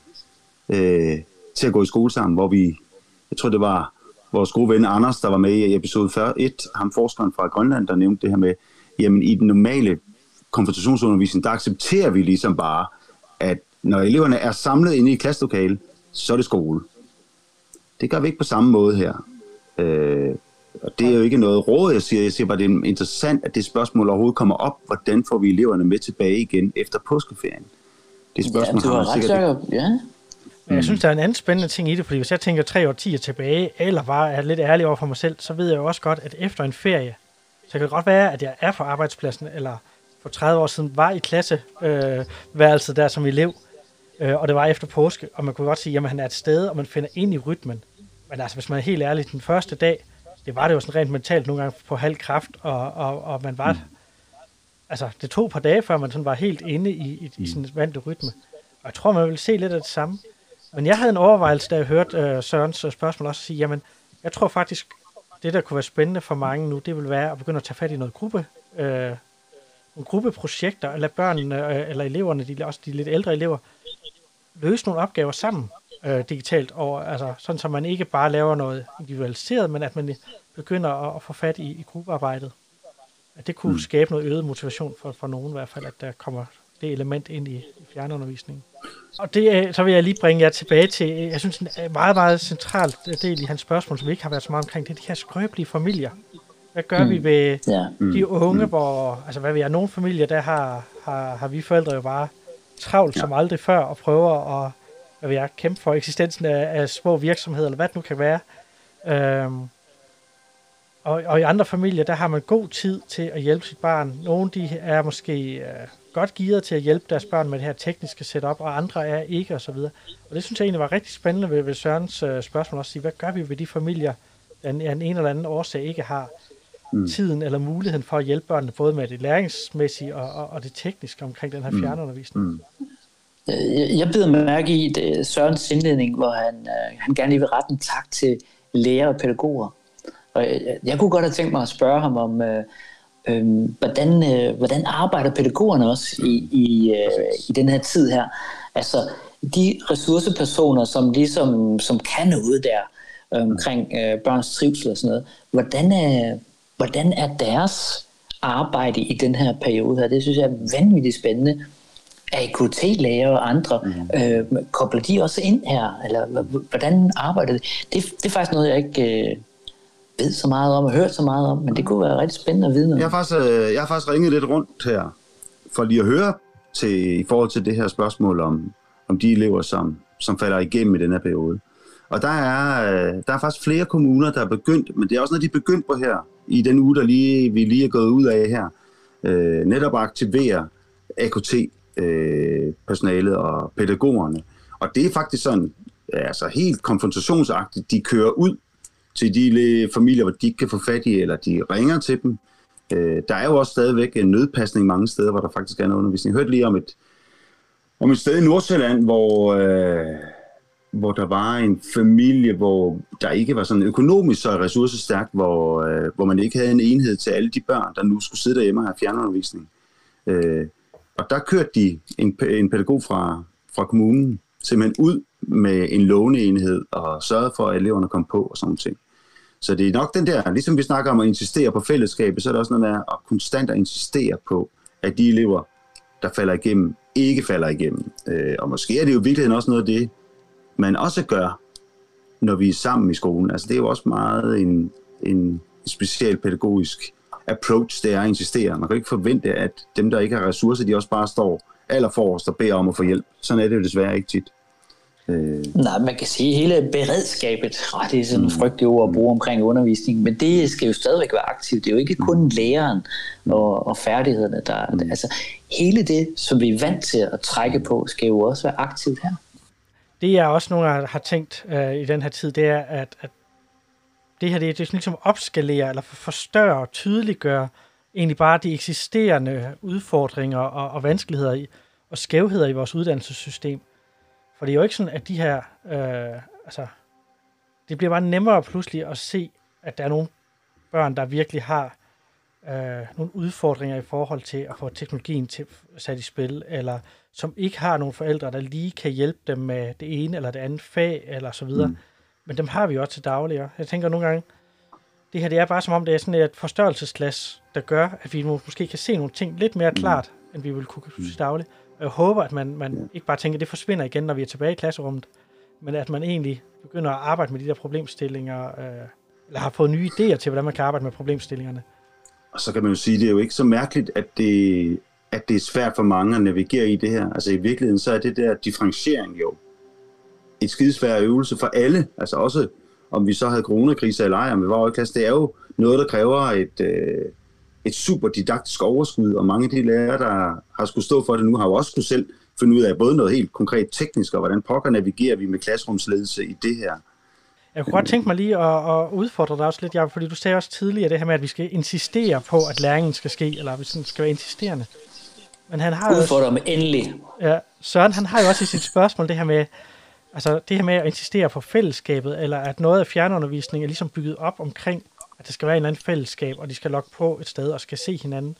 øh, til at gå i skole sammen, hvor vi jeg tror det var vores gode ven Anders, der var med i episode 1, ham forskeren fra Grønland, der nævnte det her med, jamen i den normale konfrontationsundervisning, der accepterer vi ligesom bare, at når eleverne er samlet inde i klasselokalet, så er det skole. Det gør vi ikke på samme måde her. Øh, og det er jo ikke noget råd, jeg siger. Jeg siger bare, det er interessant, at det spørgsmål overhovedet kommer op. Hvordan får vi eleverne med tilbage igen efter påskeferien? Det spørgsmål ja, du har, har ret sikkert... Ja, men jeg synes, der er en anden spændende ting i det, fordi hvis jeg tænker tre år, ti år tilbage, eller bare er lidt ærlig over for mig selv, så ved jeg jo også godt, at efter en ferie, så kan det godt være, at jeg er på arbejdspladsen, eller for 30 år siden var i klasseværelset øh, der som elev, øh, og det var efter påske, og man kunne godt sige, at han er et sted, og man finder ind i rytmen. Men altså, hvis man er helt ærlig, den første dag, det var det jo sådan rent mentalt nogle gange på halv kraft, og, og, og man var, mm. altså det tog et par dage, før man sådan var helt inde i, i, i sin vante rytme. Og jeg tror, man vil se lidt af det samme. Men jeg havde en overvejelse, da jeg hørte øh, Sørens øh, spørgsmål også sige, jamen, jeg tror faktisk, det der kunne være spændende for mange nu, det vil være at begynde at tage fat i noget gruppe, øh, nogle gruppeprojekter, eller børnene, øh, eller eleverne, de, også de lidt ældre elever, løse nogle opgaver sammen øh, digitalt, og, altså, sådan så man ikke bare laver noget individualiseret, men at man begynder at, at få fat i, i gruppearbejdet. At det kunne mm. skabe noget øget motivation for, for nogen i hvert fald, at der kommer det element ind i, i fjernundervisningen. Og det, så vil jeg lige bringe jer tilbage til, jeg synes, en meget, meget centralt del i hans spørgsmål, som vi ikke har været så meget omkring, det er de her skrøbelige familier. Hvad gør mm. vi ved mm. de unge, mm. hvor, altså hvad vi er, nogle familier, der har, har, har vi forældre jo bare travlt ja. som aldrig før, og prøver at hvad vi er, kæmpe for eksistensen af, af små virksomheder, eller hvad det nu kan være. Øhm, og, og i andre familier, der har man god tid til at hjælpe sit barn. Nogle de er måske øh, godt gearet til at hjælpe deres børn med det her tekniske setup, og andre er ikke osv. Og, og det synes jeg egentlig var rigtig spændende ved, ved Sørens øh, spørgsmål også. Sige, hvad gør vi ved de familier, der en, en eller anden årsag ikke har mm. tiden eller muligheden for at hjælpe børnene, både med det læringsmæssige og, og, og det tekniske omkring den her mm. fjernundervisning? Mm. Øh, jeg, jeg mærke i det, øh, Sørens indledning, hvor han, øh, han gerne lige vil rette en tak til læger og pædagoger. Og øh, jeg, jeg kunne godt have tænkt mig at spørge ham om, øh, øh, hvordan, øh, hvordan arbejder pædagogerne også i, i, øh, i den her tid her? Altså de ressourcepersoner, som ligesom som kan noget der øh, omkring øh, børns trivsel og sådan noget, hvordan er, hvordan er deres arbejde i den her periode her? Det synes jeg er vanvittigt spændende. Er IKT-læger og andre, mm. øh, kobler de også ind her? Eller hvordan arbejder det? Det, det er faktisk noget, jeg ikke... Øh, ved så meget om og hørt så meget om, men det kunne være rigtig spændende at vide noget. Jeg har faktisk, øh, jeg har faktisk ringet lidt rundt her, for lige at høre til, i forhold til det her spørgsmål om, om de elever, som, som falder igennem i den her periode. Og der er, øh, der er faktisk flere kommuner, der er begyndt, men det er også noget, de er begyndt på her, i den uge, der lige, vi lige er gået ud af her, øh, netop at aktivere AKT-personalet øh, og pædagogerne. Og det er faktisk sådan, altså helt konfrontationsagtigt, de kører ud til de familier, hvor de ikke kan få fat i, eller de ringer til dem. Øh, der er jo også stadigvæk en nødpasning mange steder, hvor der faktisk er en undervisning. Jeg hørte lige om et, om et sted i Nordsjælland, hvor, øh, hvor der var en familie, hvor der ikke var sådan økonomisk så ressourcestærkt, hvor, øh, hvor man ikke havde en enhed til alle de børn, der nu skulle sidde derhjemme og have fjernundervisning. Øh, og der kørte de en, en pædagog fra, fra kommunen simpelthen ud med en låneenhed og sørgede for, at eleverne kom på og sådan ting. Så det er nok den der, ligesom vi snakker om at insistere på fællesskabet, så er der også noget med at konstant at insistere på, at de elever, der falder igennem, ikke falder igennem. Øh, og måske er det jo i virkeligheden også noget af det, man også gør, når vi er sammen i skolen. Altså det er jo også meget en, en speciel pædagogisk approach, det er at insistere. Man kan ikke forvente, at dem, der ikke har ressourcer, de også bare står allerforrest og beder om at få hjælp. Sådan er det jo desværre ikke tit. Øh. Nej, man kan sige hele beredskabet, oh, det er sådan en mm. frygtelig ord at bruge omkring undervisning, men det skal jo stadigvæk være aktivt. Det er jo ikke kun mm. læreren og, og færdighederne, der mm. altså hele det, som vi er vant til at trække på, skal jo også være aktivt her. Det jeg også nogle gange har tænkt uh, i den her tid, det er, at, at det her det, det er sådan ligesom opskalere eller forstørre og tydeliggøre egentlig bare de eksisterende udfordringer og, og vanskeligheder i, og skævheder i vores uddannelsessystem. For det er jo ikke sådan, at de her, øh, altså, det bliver bare nemmere pludselig at se, at der er nogle børn, der virkelig har øh, nogle udfordringer i forhold til at få teknologien til, sat i spil, eller som ikke har nogle forældre, der lige kan hjælpe dem med det ene eller det andet fag, eller så videre. Mm. Men dem har vi også til daglig. Jeg tænker nogle gange, det her det er bare som om, det er sådan et forstørrelsesglas, der gør, at vi måske kan se nogle ting lidt mere mm. klart, mm. end vi vil kunne til daglig. Og jeg håber, at man, man ikke bare tænker, at det forsvinder igen, når vi er tilbage i klasserummet, men at man egentlig begynder at arbejde med de der problemstillinger, øh, eller har fået nye idéer til, hvordan man kan arbejde med problemstillingerne. Og så kan man jo sige, at det er jo ikke så mærkeligt, at det, at det er svært for mange at navigere i det her. Altså i virkeligheden, så er det der differentiering jo et skidesvær øvelse for alle. Altså også, om vi så havde coronakrise eller ej, om vi var i klasse, det er jo noget, der kræver et, øh, et super didaktisk overskud, og mange af de lærere, der har skulle stå for det nu, har jo også skulle selv finde ud af både noget helt konkret teknisk, og hvordan pokker navigerer vi med klasserumsledelse i det her. Jeg kunne godt tænke mig lige at, at udfordre dig også lidt, Jacob, fordi du sagde også tidligere det her med, at vi skal insistere på, at læringen skal ske, eller hvis den skal være insisterende. Men han har Udfordrer med endelig. Ja, Søren, han har jo også i sit spørgsmål det her med, altså det her med at insistere på fællesskabet, eller at noget af fjernundervisningen er ligesom bygget op omkring at der skal være en eller anden fællesskab, og de skal logge på et sted og skal se hinanden.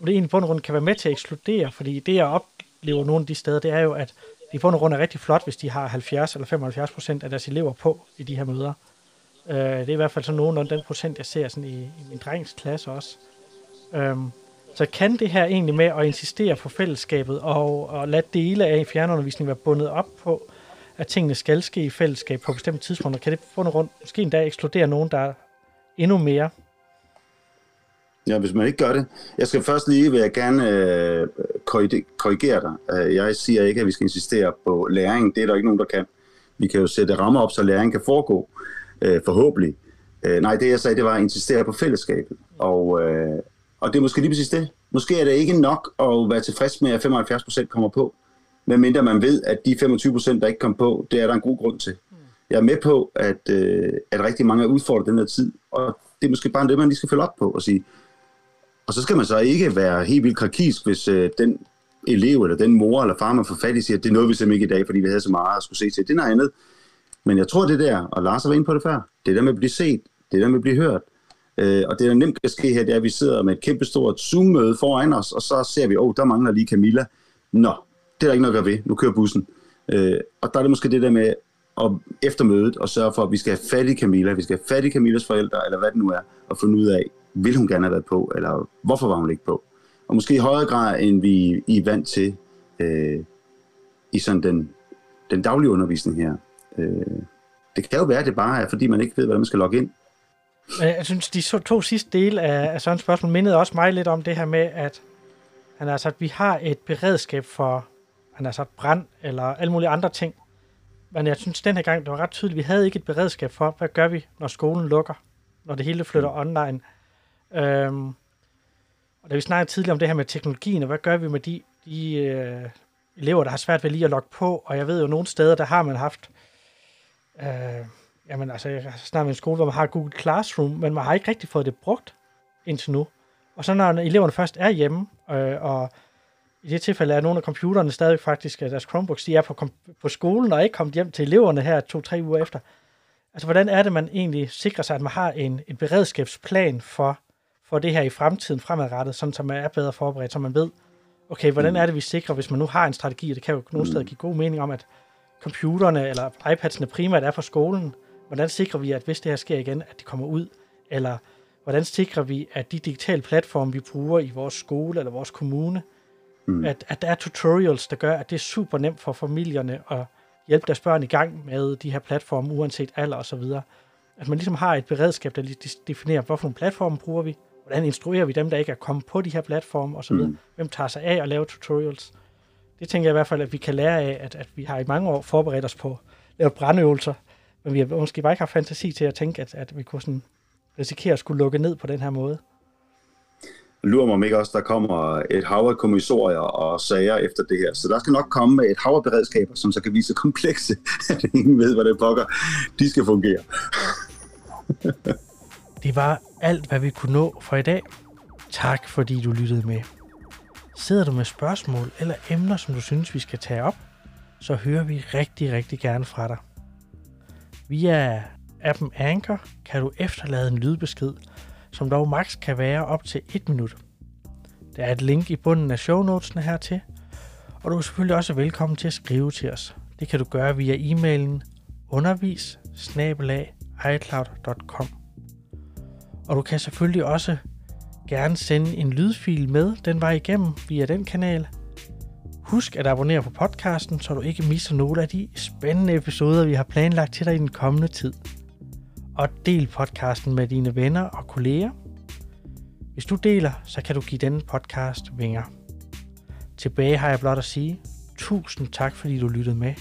Og det egentlig på en rundt kan være med til at ekskludere, fordi det, jeg oplever nogle af de steder, det er jo, at de på en rundt er rigtig flot, hvis de har 70 eller 75 procent af deres elever på i de her møder. Øh, det er i hvert fald sådan nogenlunde den procent, jeg ser sådan i, i min drengs klasse også. Øhm, så kan det her egentlig med at insistere på fællesskabet og, og lade dele af fjernundervisning være bundet op på, at tingene skal ske i fællesskab på bestemte tidspunkter, kan det på noget rundt måske endda ekskludere nogen, der endnu mere. Ja, hvis man ikke gør det. Jeg skal først lige, vil jeg gerne øh, korrigere dig. Øh, jeg siger ikke, at vi skal insistere på læring. Det er der ikke nogen, der kan. Vi kan jo sætte rammer op, så læring kan foregå, øh, forhåbentlig. Øh, nej, det jeg sagde, det var at insistere på fællesskabet. Og, øh, og det er måske lige præcis det. Måske er det ikke nok at være tilfreds med, at 75% kommer på, medmindre man ved, at de 25%, der ikke kom på, det er der en god grund til jeg er med på, at, øh, at rigtig mange er udfordret den her tid, og det er måske bare det, man lige skal følge op på og sige. Og så skal man så ikke være helt vildt krakisk, hvis øh, den elev eller den mor eller far, man får fat i, siger, at det nåede vi simpelthen ikke i dag, fordi vi havde så meget at skulle se til. Det er noget andet. Men jeg tror, det der, og Lars har været inde på det før, det der med at blive set, det der med at blive hørt, øh, og det der nemt kan ske her, det er, at vi sidder med et kæmpestort Zoom-møde foran os, og så ser vi, åh, oh, der mangler lige Camilla. Nå, det er der ikke noget at gøre ved. Nu kører bussen. Øh, og der er det måske det der med at efter mødet og sørge for, at vi skal have fat i Camilla, vi skal have fat i Camillas forældre, eller hvad det nu er, og finde ud af, vil hun gerne have været på, eller hvorfor var hun ikke på. Og måske i højere grad, end vi er vant til øh, i sådan den, den daglige undervisning her. Øh, det kan jo være, at det bare er, fordi man ikke ved, hvordan man skal logge ind. Jeg synes, de to sidste dele af, sådan et spørgsmål mindede også mig lidt om det her med, at, han altså, at vi har et beredskab for han altså, brand eller alle mulige andre ting, men jeg synes, den her gang, det var ret tydeligt, vi havde ikke et beredskab for, hvad gør vi, når skolen lukker, når det hele flytter mm. online. Øhm, og da vi snakkede tidligere om det her med teknologien, og hvad gør vi med de, de øh, elever, der har svært ved lige at logge på, og jeg ved jo, nogle steder, der har man haft, øh, jamen altså, jeg har snakket med en skole, hvor man har Google Classroom, men man har ikke rigtig fået det brugt indtil nu. Og så når eleverne først er hjemme, øh, og i det tilfælde er nogle af computerne stadig faktisk, deres Chromebooks, de er på, på skolen og ikke kommet hjem til eleverne her to-tre uger efter. Altså, hvordan er det, man egentlig sikrer sig, at man har en, en beredskabsplan for, for det her i fremtiden fremadrettet, sådan så man er bedre forberedt, så man ved, okay, hvordan er det, vi sikrer, hvis man nu har en strategi, og det kan jo nogle steder give god mening om, at computerne eller iPadsene primært er på skolen, hvordan sikrer vi, at hvis det her sker igen, at de kommer ud? Eller hvordan sikrer vi, at de digitale platforme, vi bruger i vores skole eller vores kommune, mm. at, at der er tutorials, der gør, at det er super nemt for familierne at hjælpe deres børn i gang med de her platforme, uanset alder og så videre. At man ligesom har et beredskab, der definerer, hvorfor nogle platforme bruger vi, hvordan instruerer vi dem, der ikke er kommet på de her platforme og så videre. Mm. Hvem tager sig af at lave tutorials? Det tænker jeg i hvert fald, at vi kan lære af, at, at vi har i mange år forberedt os på at lave brandøvelser, men vi har måske bare ikke haft fantasi til at tænke, at, at vi kunne sådan risikere at skulle lukke ned på den her måde. Lurer mig om ikke også, der kommer et hav af kommissorier og sager efter det her. Så der skal nok komme et hav af beredskaber, som så kan vise komplekse, at ingen ved, hvad pokker, de skal fungere. det var alt, hvad vi kunne nå for i dag. Tak fordi du lyttede med. Sidder du med spørgsmål eller emner, som du synes, vi skal tage op, så hører vi rigtig, rigtig gerne fra dig. Via appen Anchor kan du efterlade en lydbesked, som dog maks kan være op til 1 minut. Der er et link i bunden af shownotesene hertil, og du er selvfølgelig også velkommen til at skrive til os. Det kan du gøre via e-mailen undervis Og du kan selvfølgelig også gerne sende en lydfil med den vej igennem via den kanal. Husk at abonnere på podcasten, så du ikke misser nogle af de spændende episoder, vi har planlagt til dig i den kommende tid. Og del podcasten med dine venner og kolleger. Hvis du deler, så kan du give denne podcast vinger. Tilbage har jeg blot at sige, tusind tak fordi du lyttede med.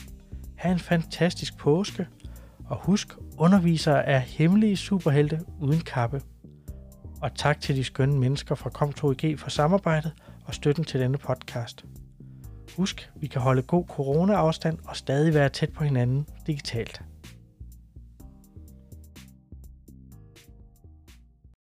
Ha' en fantastisk påske, og husk, undervisere er hemmelige superhelte uden kappe og tak til de skønne mennesker fra Kom2G for samarbejdet og støtten til denne podcast. Husk, vi kan holde god corona-afstand og stadig være tæt på hinanden digitalt.